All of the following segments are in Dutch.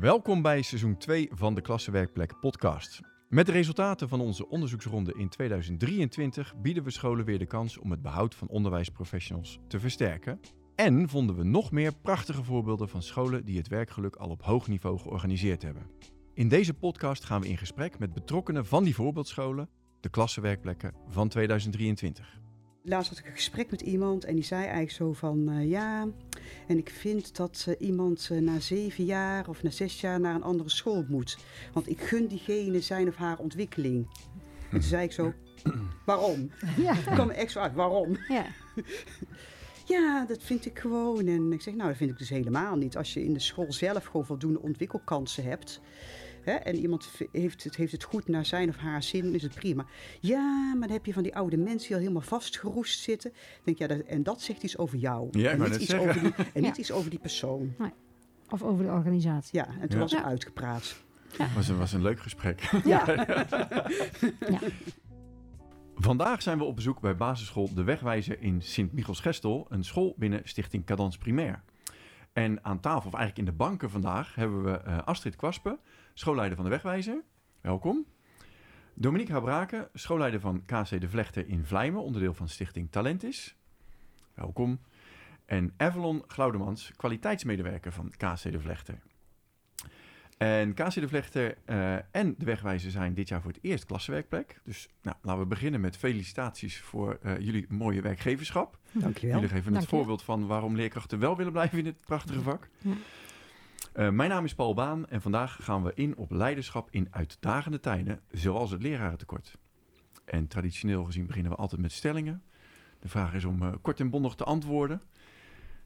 Welkom bij seizoen 2 van de Klassenwerkplek podcast. Met de resultaten van onze onderzoeksronde in 2023 bieden we scholen weer de kans om het behoud van onderwijsprofessionals te versterken. En vonden we nog meer prachtige voorbeelden van scholen die het werkgeluk al op hoog niveau georganiseerd hebben. In deze podcast gaan we in gesprek met betrokkenen van die voorbeeldscholen, de klassenwerkplekken van 2023. Laatst had ik een gesprek met iemand en die zei eigenlijk zo van uh, ja, en ik vind dat uh, iemand uh, na zeven jaar of na zes jaar naar een andere school moet. Want ik gun diegene zijn of haar ontwikkeling. En toen zei ik zo, waarom? Ja. Ik kwam echt zo uit, waarom? Ja. ja, dat vind ik gewoon. En ik zeg, nou dat vind ik dus helemaal niet. Als je in de school zelf gewoon voldoende ontwikkelkansen hebt hè, en iemand heeft het, heeft het goed naar zijn of haar zin, is het prima. Ja, maar dan heb je van die oude mensen die al helemaal vastgeroest zitten. Denk, ja, dat, en dat zegt iets over jou. Ja, en niet, iets zeggen. over, die, en niet iets over die persoon. Nee. Of over de organisatie. Ja, en toen was het uitgepraat. Ja. Was, een, was een leuk gesprek. Ja. Ja. Vandaag zijn we op bezoek bij basisschool De Wegwijzer in Sint-Michels-Gestel, een school binnen Stichting Cadans Primair. En aan tafel, of eigenlijk in de banken vandaag, hebben we uh, Astrid Kwaspen, schoolleider van De Wegwijzer. Welkom. Dominique Habrake, schoolleider van KC De Vlechter in Vlijmen, onderdeel van Stichting Talentis. Welkom. En Evelon Glaudemans, kwaliteitsmedewerker van KC De Vlechter. En KC De Vlechter uh, en De Wegwijzer zijn dit jaar voor het eerst klassenwerkplek. Dus nou, laten we beginnen met felicitaties voor uh, jullie mooie werkgeverschap. Dankjewel. Jullie geven het voorbeeld van waarom leerkrachten wel willen blijven in dit prachtige vak. Ja. Uh, mijn naam is Paul Baan en vandaag gaan we in op leiderschap in uitdagende tijden, zoals het lerarentekort. En traditioneel gezien beginnen we altijd met stellingen. De vraag is om uh, kort en bondig te antwoorden.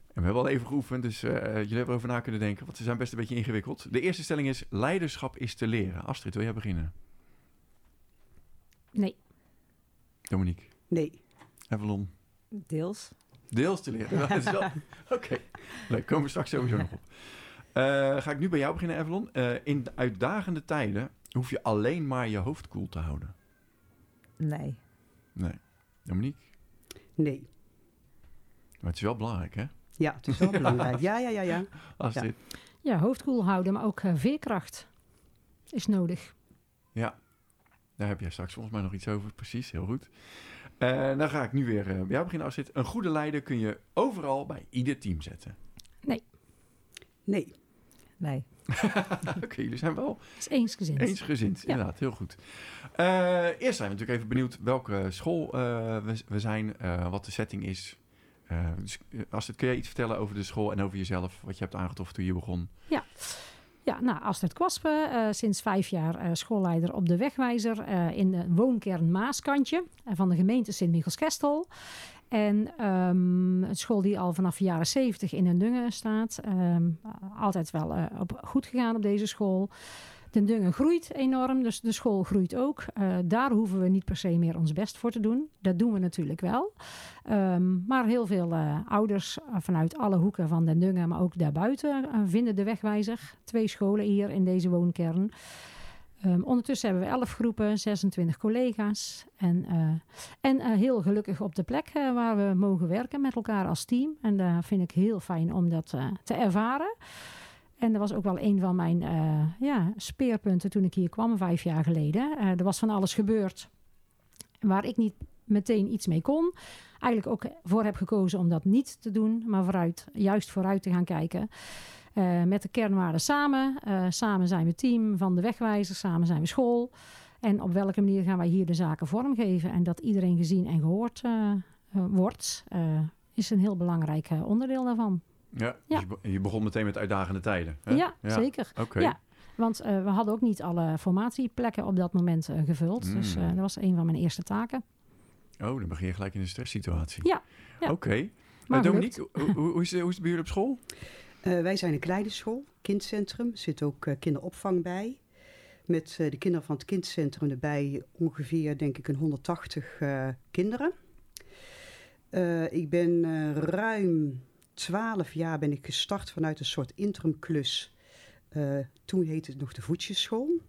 En we hebben al even geoefend, dus uh, jullie hebben erover na kunnen denken, want ze zijn best een beetje ingewikkeld. De eerste stelling is, leiderschap is te leren. Astrid, wil jij beginnen? Nee. Dominique? Nee. Evelon? Deels. Deels te leren. Ja. Oké, okay. leuk. Komen we straks sowieso nog op. Uh, ga ik nu bij jou beginnen, Evelon. Uh, in uitdagende tijden hoef je alleen maar je hoofd koel te houden. Nee. Nee. Dominique? Nee. Maar het is wel belangrijk, hè? Ja, het is wel belangrijk. Ja, ja, ja, ja. Astrid? Ja, hoofd koel houden, maar ook uh, veerkracht is nodig. Ja, daar heb jij straks volgens mij nog iets over. Precies, heel goed. Uh, dan ga ik nu weer uh, bij jou beginnen, Astrid. Een goede leider kun je overal bij ieder team zetten. Nee. Nee. Nee. Oké, okay, jullie zijn wel... Het is eensgezind. Eensgezind, ja. inderdaad. Heel goed. Uh, eerst zijn we natuurlijk even benieuwd welke school uh, we, we, zijn, uh, wat de setting is. dus Astrid, kun jij iets vertellen over de school en over jezelf? Wat je hebt aangetroffen toen je begon? Ja. Ja, nou, Astrid Kwaspen, uh, sinds vijf jaar uh, schoolleider op de Wegwijzer uh, in de woonkern Maaskantje van de gemeente Sint-Michels-Gestel. En um, een school die al vanaf de jaren zeventig in Den Dungen staat. Um, altijd wel uh, op, goed gegaan op deze school. Den Dungen groeit enorm, dus de school groeit ook. Uh, daar hoeven we niet per se meer ons best voor te doen. Dat doen we natuurlijk wel. Um, maar heel veel uh, ouders vanuit alle hoeken van Den Dungen, maar ook daarbuiten, vinden de Wegwijzer. Twee scholen hier in deze woonkern. Um, ondertussen hebben we 11 groepen, 26 collega's. En, uh, en uh, heel gelukkig op de plek uh, waar we mogen werken met elkaar als team. En daar vind ik heel fijn om dat te ervaren. En dat was ook wel een van mijn ja, speerpunten toen ik hier kwam, vijf jaar geleden. er was van alles gebeurd waar ik niet meteen iets mee kon. Eigenlijk ook voor heb gekozen om dat niet te doen, maar vooruit, juist vooruit te gaan kijken. Uh, met de kernwaarden samen. Uh, samen zijn we team van de wegwijzers, samen zijn we school. En op welke manier gaan wij hier de zaken vormgeven? En dat iedereen gezien en gehoord uh, wordt, is een heel belangrijk onderdeel daarvan. Ja, ja. Dus je begon meteen met uitdagende tijden. Hè? Ja, ja, zeker. Okay. Ja. Want we hadden ook niet alle formatieplekken op dat moment gevuld. Mm. Dus dat was een van mijn eerste taken. Oh, dan begin je gelijk in een stresssituatie. Ja. ja. Oké. Okay. Dominique, hoe, hoe, is, hoe is het bij jullie op school? Uh, wij zijn een kleine school, kindcentrum. Er zit ook uh, kinderopvang bij. Met uh, de kinderen van het kindcentrum erbij ongeveer, denk ik, een 180 kinderen. ik ben ruim 12 jaar ben ik gestart vanuit een soort interimklus. toen heette het nog de voetjesschool.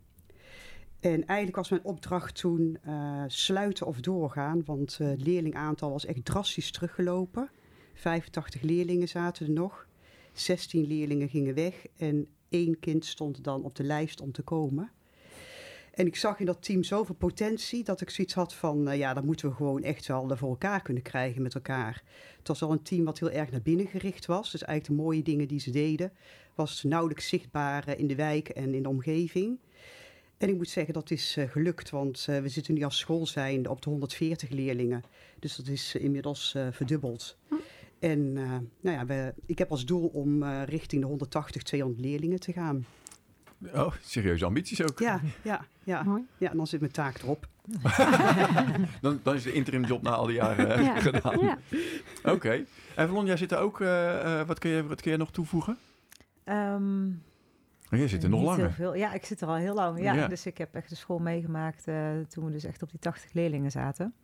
En eigenlijk was mijn opdracht toen sluiten of doorgaan. Want het leerlingaantal was echt drastisch teruggelopen. 85 leerlingen zaten er nog. 16 leerlingen gingen weg en één kind stond dan op de lijst om te komen. En ik zag in dat team zoveel potentie dat ik zoiets had van, eh, ja, dat moeten we gewoon echt wel voor elkaar kunnen krijgen met elkaar. Het was al een team wat heel erg naar binnen gericht was. Dus eigenlijk de mooie dingen die ze deden, was nauwelijks zichtbaar eh, in de wijk en in de omgeving. En ik moet zeggen, dat is eh, gelukt, want eh, we zitten nu als school zijn op de 140 leerlingen. Dus dat is inmiddels verdubbeld. En eh, nou ja, we, ik heb als doel om eh, richting de 180, 200 leerlingen te gaan. Oh, serieuze ambities ook. Ja, ja, ja. Mooi. ja en dan zit mijn taak erop. Dan, dan is de interim job na al die jaren eh, Ja. gedaan. Ja. Oké. En Valon, jij zit er ook. eh, eh, wat, kun je, wat kun je nog toevoegen? Ehm, Oh, jij zit er nog langer. veel. Ja, ik zit er al heel lang. Ja, Ja. Dus ik heb echt de school meegemaakt eh, toen we dus echt op die 80 leerlingen zaten.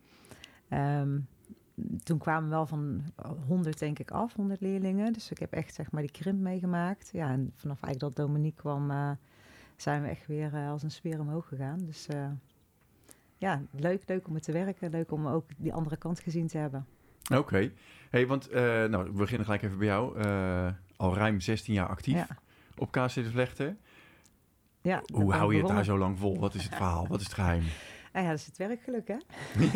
Ehm, toen kwamen we wel van 100 denk ik af, 100 leerlingen. Dus ik heb echt zeg maar die krimp meegemaakt. Ja, en vanaf eigenlijk dat Dominique kwam, eh, zijn we echt weer eh, als een speer omhoog gegaan. Dus eh, ja, leuk, leuk om er te werken. Leuk om ook die andere kant gezien te hebben. Oké. Hey, want nou, we beginnen gelijk even bij jou. Al ruim 16 jaar actief Ja. op KC de Vlechten. Ja, Hoe hou je het daar zo lang vol? Wat is het verhaal? Wat is het geheim? Ah ja, dat is het werkgeluk, hè?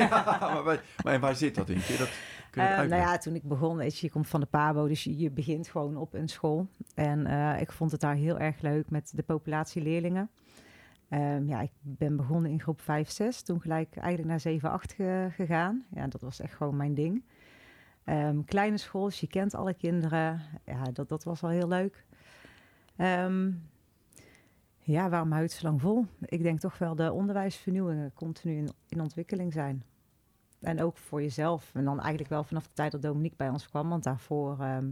ja, maar, waar- maar waar zit dat in? Kun je dat, kun je Eh, nou ja, toen ik begon, weet je, je komt van de PABO, dus je, je begint gewoon op een school. En eh, ik vond het daar heel erg leuk met de populatie leerlingen. Ehm, ja, ik ben begonnen in groep 5, 6, toen gelijk eigenlijk naar 7, 8 ge- gegaan. Ja, dat was echt gewoon mijn ding. Ehm, kleine school, dus je kent alle kinderen. Ja, dat, dat was wel heel leuk. Ehm, ja, waarom houdt het zo lang vol? Ik denk toch wel de onderwijsvernieuwingen continu in, in ontwikkeling zijn. En ook voor jezelf. En dan eigenlijk wel vanaf de tijd dat Dominique bij ons kwam. Want daarvoor ehm,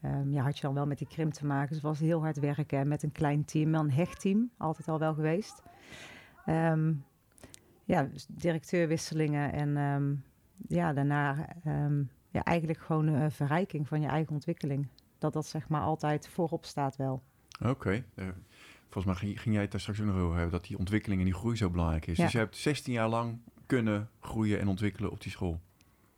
ehm, had je dan wel met die krim te maken. Dus het was heel hard werken met een klein team. Wel een hecht team, altijd al wel geweest. Ehm, ja, dus directeurwisselingen. En ja, daarna ja, eigenlijk gewoon een verrijking van je eigen ontwikkeling. Dat dat zeg maar altijd voorop staat wel. Oké. Eh, volgens mij ging, jij het daar straks ook nog over hebben, dat die ontwikkeling en die groei zo belangrijk is. Ja. Dus je hebt 16 jaar lang kunnen groeien en ontwikkelen op die school.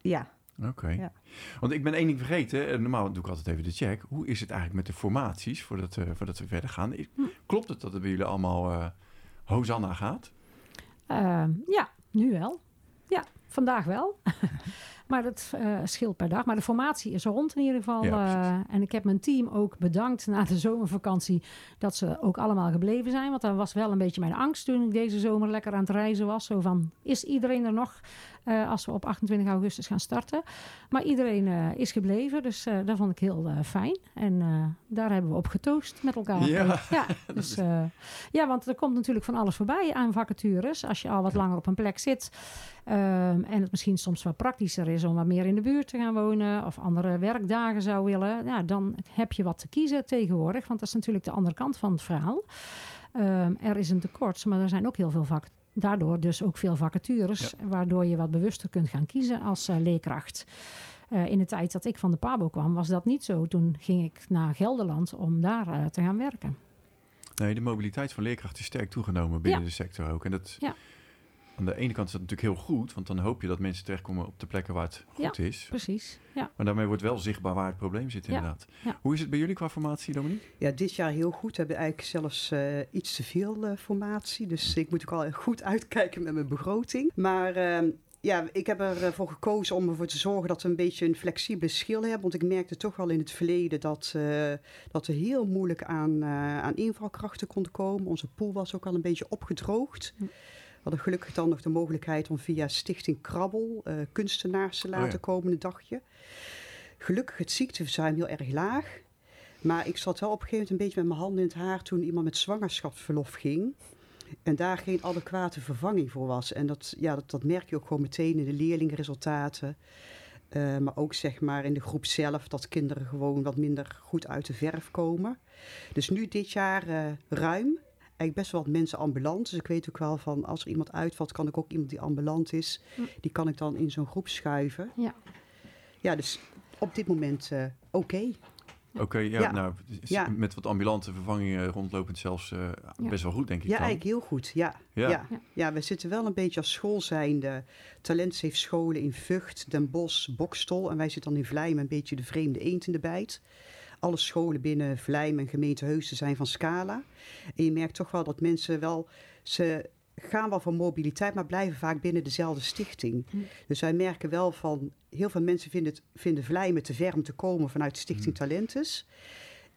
Ja, Oké. Ja. Want ik ben één ding vergeten. Normaal doe ik altijd even de check. Hoe is het eigenlijk met de formaties voordat, eh, voordat we verder gaan? Is- Hm. Klopt het dat het bij jullie allemaal eh Hosanna gaat? Ehm, ja, nu wel. Ja, vandaag wel. maar dat eh, scheelt per dag. Maar de formatie is rond in ieder geval. Ja, eh, en ik heb mijn team ook bedankt na de zomervakantie dat ze ook allemaal gebleven zijn. Want dat was wel een beetje mijn angst toen ik deze zomer lekker aan het reizen was. Zo van, is iedereen er nog eh, als we op 28 augustus gaan starten? Maar iedereen eh, is gebleven, dus eh, dat vond ik heel fijn. En daar hebben we op getoost met elkaar. Ja. ja, dus, ja, want er komt natuurlijk van alles voorbij aan vacatures. Als je al wat langer op een plek zit. ehm, en het misschien soms wat praktischer is om wat meer in de buurt te gaan wonen. Of andere werkdagen zou willen. Ja, dan heb je wat te kiezen tegenwoordig. Want dat is natuurlijk de andere kant van het verhaal. Ehm, er is een tekort, maar er zijn ook heel veel vac Daardoor dus ook veel vacatures. Waardoor je wat bewuster kunt gaan kiezen als eh, leerkracht. Eh, in de tijd dat ik van de PABO kwam, was dat niet zo. Toen ging ik naar Gelderland om daar eh, te gaan werken. Nee, de mobiliteit van leerkrachten is sterk toegenomen binnen Ja. de sector ook. En dat, Ja. Aan de ene kant is dat natuurlijk heel goed, want dan hoop je dat mensen terechtkomen op de plekken waar het goed is. Precies, ja. Maar daarmee wordt wel zichtbaar waar het probleem zit Ja. inderdaad. Ja. Hoe is het bij jullie qua formatie, Dominique? Ja, dit jaar heel goed. We hebben eigenlijk zelfs eh, iets te veel eh, formatie. Dus ik moet ook al goed uitkijken met mijn begroting. Maar ehm, ja, ik heb ervoor gekozen om ervoor te zorgen dat we een beetje een flexibele schil hebben. Want ik merkte toch al in het verleden dat, eh, dat we heel moeilijk aan, eh, aan invalkrachten konden komen. Onze pool was ook al een beetje opgedroogd. We hadden gelukkig dan nog de mogelijkheid om via Stichting Krabbel eh, kunstenaars te laten Oh ja. komen een dagje. Gelukkig het ziekteverzuim heel erg laag. Maar ik zat wel op een gegeven moment een beetje met mijn handen in het haar toen iemand met zwangerschapsverlof ging. En daar geen adequate vervanging voor was. En dat, ja, dat, dat merk je ook gewoon meteen in de leerlingresultaten. Eh, maar ook zeg maar in de groep zelf, dat kinderen gewoon wat minder goed uit de verf komen. Dus nu dit jaar eh, ruim. Eigenlijk best wel wat mensen ambulant. Dus ik weet ook wel van als er iemand uitvalt, kan ik ook iemand die ambulant is. Hm. Die kan ik dan in zo'n groep schuiven. Ja. Ja, dus op dit moment eh, oké. Oké, ja, Ja. nou, Ja. met wat ambulante vervangingen rondlopend zelfs eh, Ja. best wel goed, denk ik Ja, dan. eigenlijk heel goed. Ja. Ja. Ja. Ja. Ja. we zitten wel een beetje als school zijnde. Talent heeft scholen in Vught, Den Bosch, Bokstol. En wij zitten dan in Vlijmen een beetje de vreemde eend in de bijt. Alle scholen binnen Vlijm en gemeente Heusden zijn van Scala. En je merkt toch wel dat mensen wel, ze gaan wel voor mobiliteit, maar blijven vaak binnen dezelfde stichting. Hm. Dus wij merken wel van, heel veel mensen vinden, het, vinden Vlijmen te ver om te komen vanuit Stichting Hm. Talentus.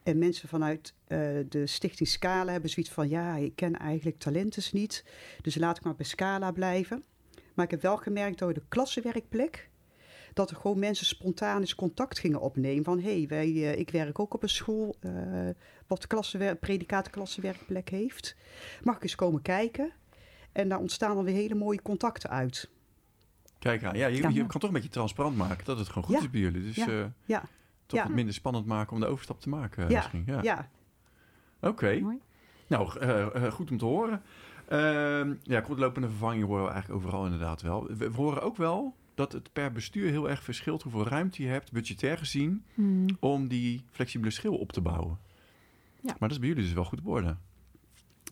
En mensen vanuit eh, de Stichting Scala hebben zoiets van, ja, ik ken eigenlijk Talentus niet, dus laat ik maar bij Scala blijven. Maar ik heb wel gemerkt door de klassenwerkplek, dat er gewoon mensen spontaan eens contact gingen opnemen. Van hé, hey, wij, eh, ik werk ook op een school eh, wat klassenwer- predicaat klassenwerkplek heeft. Mag ik eens komen kijken? En daar ontstaan dan weer hele mooie contacten uit. Kijk aan. Ja, je, Ja. je kan toch een beetje transparant maken dat het gewoon goed Ja. is bij jullie. Dus Ja. eh, Ja, toch Ja. wat minder spannend maken om de overstap te maken Ja. misschien. Ja. ja. Oké. Nou, goed om te horen. Ehm ja, kortlopende vervanging horen we eigenlijk overal inderdaad wel. We, we horen ook wel dat het per bestuur heel erg verschilt hoeveel ruimte je hebt, budgetair gezien, Hm. om die flexibele schil op te bouwen. Ja. Maar dat is bij jullie dus wel goed op orde.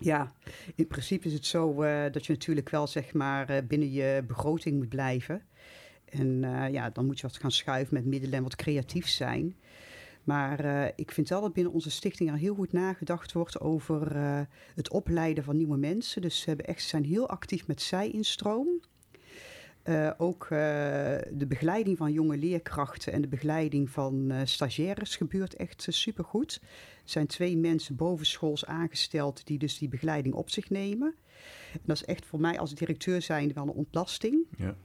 Ja, in principe is het zo eh, dat je natuurlijk wel zeg maar eh, binnen je begroting moet blijven. En eh, ja, dan moet je wat gaan schuiven met middelen en wat creatief zijn. Maar eh, ik vind wel dat binnen onze stichting er heel goed nagedacht wordt over eh, het opleiden van nieuwe mensen. Dus ze hebben echt, ze zijn heel actief met zij-instroom. Eh, ook eh, de begeleiding van jonge leerkrachten en de begeleiding van eh, stagiaires gebeurt echt super supergoed. Er zijn twee mensen bovenschools aangesteld die dus die begeleiding op zich nemen. En dat is echt voor mij als directeur zijn wel een ontlasting. Ja.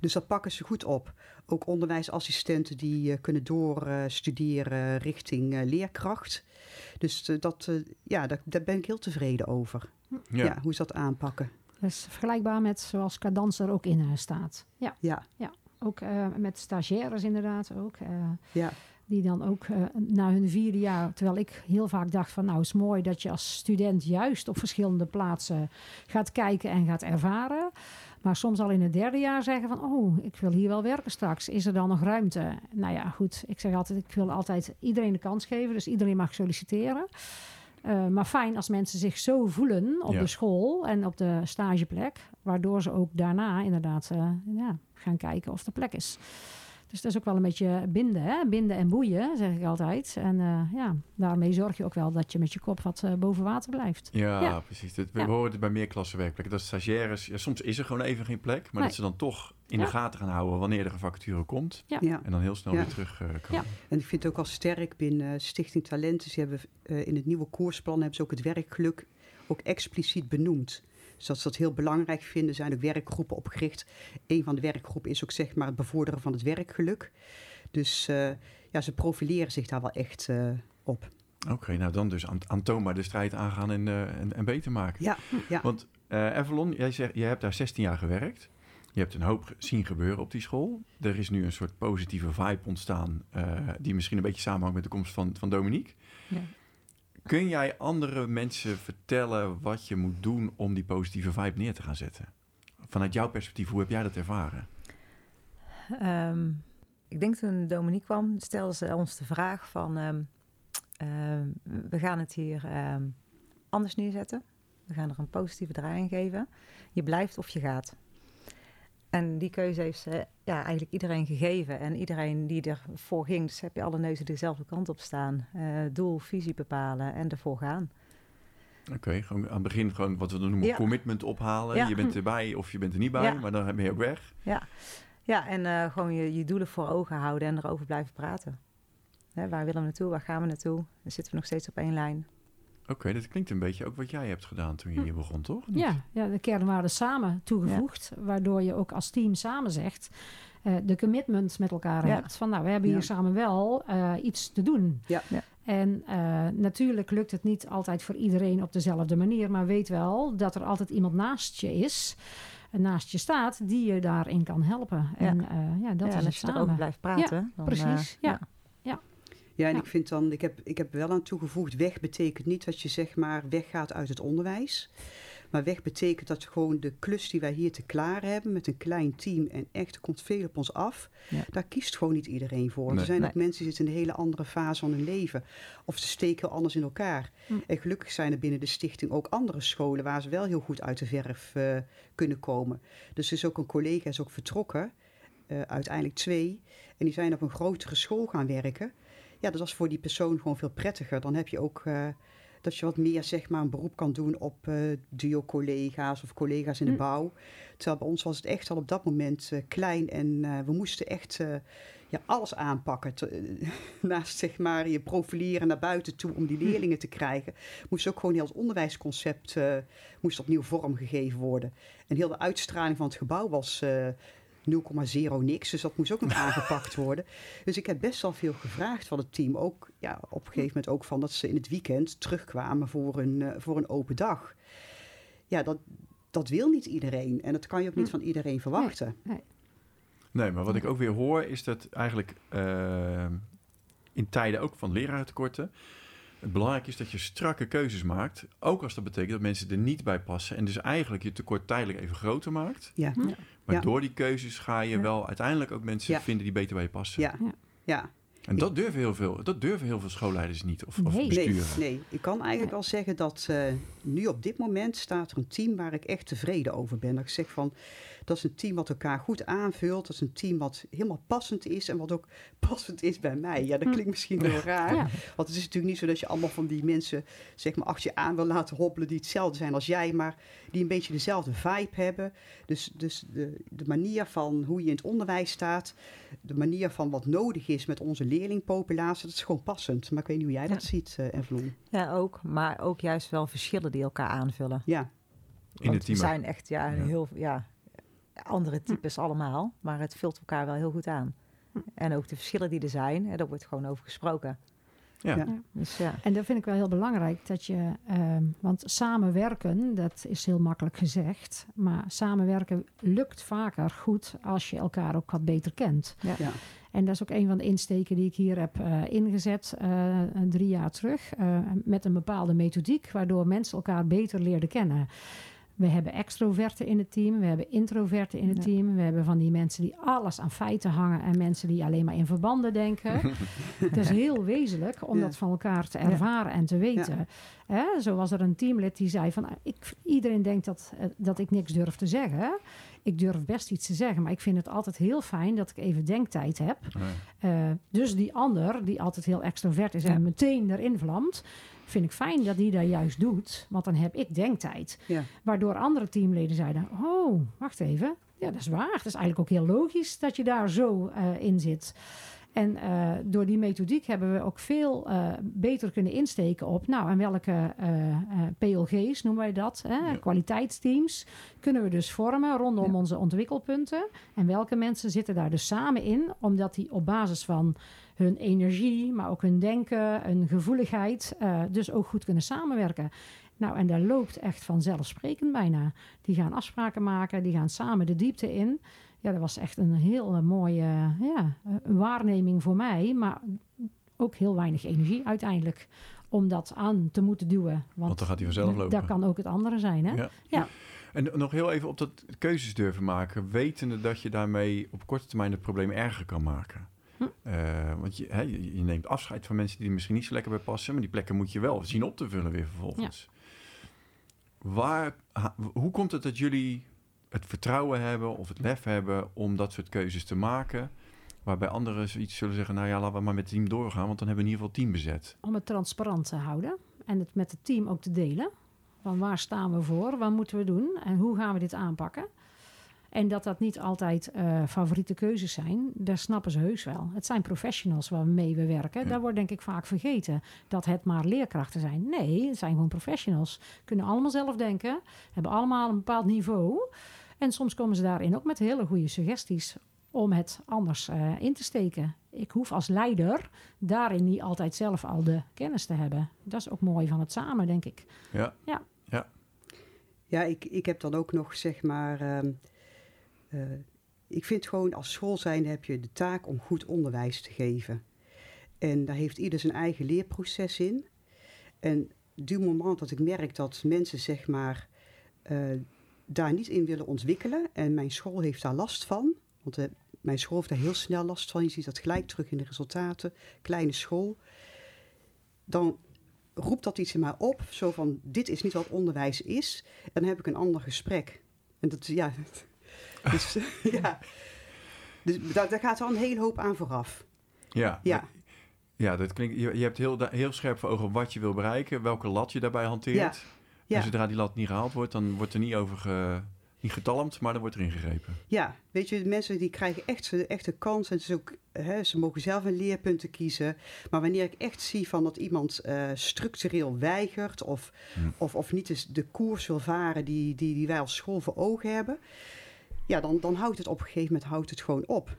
Dus dat pakken ze goed op. Ook onderwijsassistenten die eh, kunnen doorstuderen richting eh, leerkracht. Dus dat, ja, daar, daar ben ik heel tevreden over. Ja. Ja. hoe ze dat aanpakken. Dus vergelijkbaar met zoals Cadans er ook in eh, staat. Ja, Ja, ook eh, met stagiaires inderdaad ook. eh, ja, die dan ook eh, na hun vierde jaar, terwijl ik heel vaak dacht van nou is mooi dat je als student juist op verschillende plaatsen gaat kijken en gaat ervaren. Maar soms al in het derde jaar zeggen van oh, ik wil hier wel werken straks. Is er dan nog ruimte? Nou ja, goed. Ik zeg altijd, ik wil altijd iedereen de kans geven. Dus iedereen mag solliciteren. Eh, maar fijn als mensen zich zo voelen op Ja. de school en op de stageplek. Waardoor ze ook daarna inderdaad eh, ja, gaan kijken of er plek is. Dus dat is ook wel een beetje binden, hè? binden en boeien, zeg ik altijd. En eh, ja, daarmee zorg je ook wel dat je met je kop wat eh, boven water blijft. Ja, Ja. precies. Dat, we Ja. horen het bij meer klassenwerkplekken. Dat stagiaires, ja, soms is er gewoon even geen plek. Maar Nee. dat ze dan toch in de gaten gaan houden wanneer er een vacature komt. Ja. ja. En dan heel snel Ja. weer terug eh, komen. En ik vind het ook al sterk binnen Stichting Talenten. Ze hebben eh, in het nieuwe koersplan hebben ze ook het werkgeluk ook expliciet benoemd. Dus dat ze dat heel belangrijk vinden, zijn ook werkgroepen opgericht. Een van de werkgroepen is ook zeg maar het bevorderen van het werkgeluk. Dus eh, ja, ze profileren zich daar wel echt eh, op. Oké, nou dan dus aan, de strijd aangaan en, eh, en, en beter maken. Ja, ja. Want eh Evelon, jij, zegt, jij hebt daar 16 jaar gewerkt. Je hebt een hoop zien gebeuren op die school. Er is nu een soort positieve vibe ontstaan... eh, die misschien een beetje samenhangt met de komst van, van Dominique. Ja. Kun jij andere mensen vertellen wat je moet doen... om die positieve vibe neer te gaan zetten? Vanuit jouw perspectief, hoe heb jij dat ervaren? Ehm, ik denk toen Dominique kwam, stelde ze ons de vraag van... ehm, ehm, we gaan het hier anders neerzetten. We gaan er een positieve draai in geven. Je blijft of je gaat. En die keuze heeft ze ja, eigenlijk iedereen gegeven. En iedereen die ervoor ging, dus heb je alle neuzen dezelfde kant op staan. Eh, doel, visie bepalen en ervoor gaan. Oké, gewoon aan het begin gewoon wat we noemen Ja. commitment ophalen. Ja. Je bent erbij of je bent er niet bij, Ja. maar dan ben je ook weg. Ja, ja en eh, gewoon je, je doelen voor ogen houden en erover blijven praten. Hè, waar willen we naartoe? Waar gaan we naartoe? Dan zitten we nog steeds op één lijn. Oké, dat klinkt een beetje ook wat jij hebt gedaan toen je hier begon, toch? Niet? Ja, ja, de kernwaarden samen toegevoegd. Waardoor je ook als team samen zegt... eh, de commitment met elkaar Ja. hebt. Van nou, we hebben hier Ja. samen wel eh, iets te doen. Ja. Ja. En eh, natuurlijk lukt het niet altijd voor iedereen op dezelfde manier. Maar weet wel dat er altijd iemand naast je is... en naast je staat, die je daarin kan helpen. Ja. En eh, ja, dat ja, is en het als je samen. erover blijft praten. dan, precies, ja. Ja, en Ja. ik vind dan, ik heb, ik heb wel aan toegevoegd, weg betekent niet dat je zeg maar weggaat uit het onderwijs. Maar weg betekent dat gewoon de klus die wij hier te klaar hebben met een klein team en echt, er komt veel op ons af. Ja. Daar kiest gewoon niet iedereen voor. Nee. Er zijn Nee. ook mensen die zitten in een hele andere fase van hun leven. Of ze steken heel anders in elkaar. Hm. En gelukkig zijn er binnen de stichting ook andere scholen waar ze wel heel goed uit de verf eh, kunnen komen. Dus er is ook een collega is ook vertrokken, eh, uiteindelijk twee. En die zijn op een grotere school gaan werken. Ja, dat was voor die persoon gewoon veel prettiger. Dan heb je ook eh, dat je wat meer zeg maar, een beroep kan doen op eh duo-collega's of collega's in de Hm. bouw. Terwijl bij ons was het echt al op dat moment eh, klein en we moesten echt ja, alles aanpakken. Te- naast zeg maar, je profileren naar buiten toe om die leerlingen te krijgen, moest ook gewoon heel het onderwijsconcept moest opnieuw vormgegeven worden. En heel de uitstraling van het gebouw was 0,0 niks. Dus dat moest ook nog aangepakt worden. Dus ik heb best wel veel gevraagd van het team. Ook ja, op een gegeven moment ook van dat ze in het weekend terugkwamen voor een, eh, voor een open dag. Ja, dat, dat wil niet iedereen. En dat kan je ook niet Hm. van iedereen verwachten. Nee, maar wat ik ook weer hoor is dat eigenlijk eh, in tijden ook van leraartekorten... het belangrijk is dat je strakke keuzes maakt. Ook als dat betekent dat mensen er niet bij passen. En dus eigenlijk je tekort tijdelijk even groter maakt. Ja, Hm. Maar Ja. door die keuzes ga je Ja. wel uiteindelijk ook mensen Ja. vinden die beter bij je passen. ja, Ja. ja. En dat durven heel veel, dat durven heel veel schoolleiders niet. Of, of Nee. Nee, besturen. nee, ik kan eigenlijk wel zeggen dat eh, nu op dit moment staat er een team waar ik echt tevreden over ben. Dat ik zeg van, dat is een team wat elkaar goed aanvult. Dat is een team wat helemaal passend is en wat ook passend is bij mij. Ja, dat Hm. klinkt misschien heel raar. Ja. Want het is natuurlijk niet zo dat je allemaal van die mensen zeg maar achter je aan wil laten hobbelen die hetzelfde zijn als jij, maar die een beetje dezelfde vibe hebben. Dus, dus de, de manier van hoe je in het onderwijs staat, de manier van wat nodig is met onze leerlingpopulatie, dat is gewoon passend. Maar ik weet niet hoe jij dat ziet, eh Evelien. Ja, ook. Maar ook juist wel verschillen die elkaar aanvullen. Ja, In het team. We zijn echt ja, Ja. heel ja, andere types allemaal. Maar het vult elkaar wel heel goed aan. En ook de verschillen die er zijn, hè, daar wordt gewoon over gesproken. Ja. Ja. Dus ja. En dat vind ik wel heel belangrijk. Dat je, ehm, want samenwerken, dat is heel makkelijk gezegd. Maar samenwerken lukt vaker goed als je elkaar ook wat beter kent. ja. En dat is ook een van de insteken die ik hier heb eh, ingezet eh, drie jaar terug. eh, met een bepaalde methodiek, waardoor mensen elkaar beter leerden kennen. We hebben extroverten in het team, we hebben introverten in het Ja. team. We hebben van die mensen die alles aan feiten hangen en mensen die alleen maar in verbanden denken. Het is heel wezenlijk om Ja. dat van elkaar te ervaren en te weten. Hè, zo was er een teamlid die zei van... "Ah, Ik, iedereen denkt dat, eh, dat ik niks durf te zeggen. Ik durf best iets te zeggen, maar ik vind het altijd heel fijn dat ik even denktijd heb. Eh, dus die ander, die altijd heel extrovert is en meteen erin vlamt... vind ik fijn dat die dat juist doet, want dan heb ik denktijd. Ja. Waardoor andere teamleden zeiden... oh, wacht even, ja, dat is waar. Het is eigenlijk ook heel logisch dat je daar zo eh, in zit. En eh, door die methodiek hebben we ook veel eh, beter kunnen insteken op... nou, en welke eh, eh, PLG's noemen wij dat, hè, Ja. kwaliteitsteams... kunnen we dus vormen rondom Ja. onze ontwikkelpunten. En welke mensen zitten daar dus samen in... omdat die op basis van hun energie, maar ook hun denken, hun gevoeligheid... eh, dus ook goed kunnen samenwerken. Nou, en daar loopt echt vanzelfsprekend bijna. Die gaan afspraken maken, die gaan samen de diepte in. Ja, dat was echt een heel eh, mooie ja, eh, waarneming voor mij. Maar ook heel weinig energie uiteindelijk om dat aan te moeten duwen. Want, Want dan gaat hij vanzelf lopen. Dat kan ook het andere zijn, hè? Ja. Ja. En nog heel even op dat keuzes durven maken, wetende dat je daarmee op korte termijn het probleem erger kan maken. Eh, want je, je, neemt afscheid van mensen die er misschien niet zo lekker bij passen, maar die plekken moet je wel zien op te vullen weer vervolgens. Waar, hoe komt het dat jullie het vertrouwen hebben of het lef hebben om dat soort keuzes te maken? Waarbij anderen zoiets zullen zeggen, nou ja, laten we maar met het team doorgaan, want dan hebben we in ieder geval team bezet. Om het transparant te houden en het met het team ook te delen. Van waar staan we voor, wat moeten we doen en hoe gaan we dit aanpakken? En dat dat niet altijd eh, favoriete keuzes zijn, daar snappen ze heus wel. Het zijn professionals waarmee we werken. Ja. Daar wordt denk ik vaak vergeten dat het maar leerkrachten zijn. Nee, het zijn gewoon professionals. Kunnen allemaal zelf denken, hebben allemaal een bepaald niveau. En soms komen ze daarin ook met hele goede suggesties om het anders eh, in te steken. Ik hoef als leider daarin niet altijd zelf al de kennis te hebben. Dat is ook mooi van het samen, denk ik. Ja, Ja, ik, ik heb dan ook nog zeg maar. ehm, eh, ik vind gewoon als school zijn heb je de taak om goed onderwijs te geven. En daar heeft ieder zijn eigen leerproces in. En du moment dat ik merk dat mensen zeg maar eh, daar niet in willen ontwikkelen en mijn school heeft daar last van, want eh, mijn school heeft daar heel snel last van. Je ziet dat gelijk terug in de resultaten. Kleine school. Dan roept dat iets in mij op. Zo van, dit is niet wat onderwijs is. En dan heb ik een ander gesprek. En dat, ja... Dus, ja. Dus daar, daar gaat al een hele hoop aan vooraf. ja. Ja. Ja, dat klinkt, je, je hebt heel, heel scherp voor ogen wat je wil bereiken, welke lat je daarbij hanteert. Ja. En zodra die lat niet gehaald wordt, dan wordt er niet over ge, niet getalmd, maar dan wordt er ingegrepen. Ja, weet je, de mensen die krijgen echt, echt de kans. En het is ook, hè, ze mogen zelf een leerpunten kiezen. Maar wanneer ik echt zie van dat iemand eh, structureel weigert... Of, Hm. of, of niet eens de koers wil varen die, die, die wij als school voor ogen hebben... Ja, dan, dan houdt het op een gegeven moment houdt het gewoon op.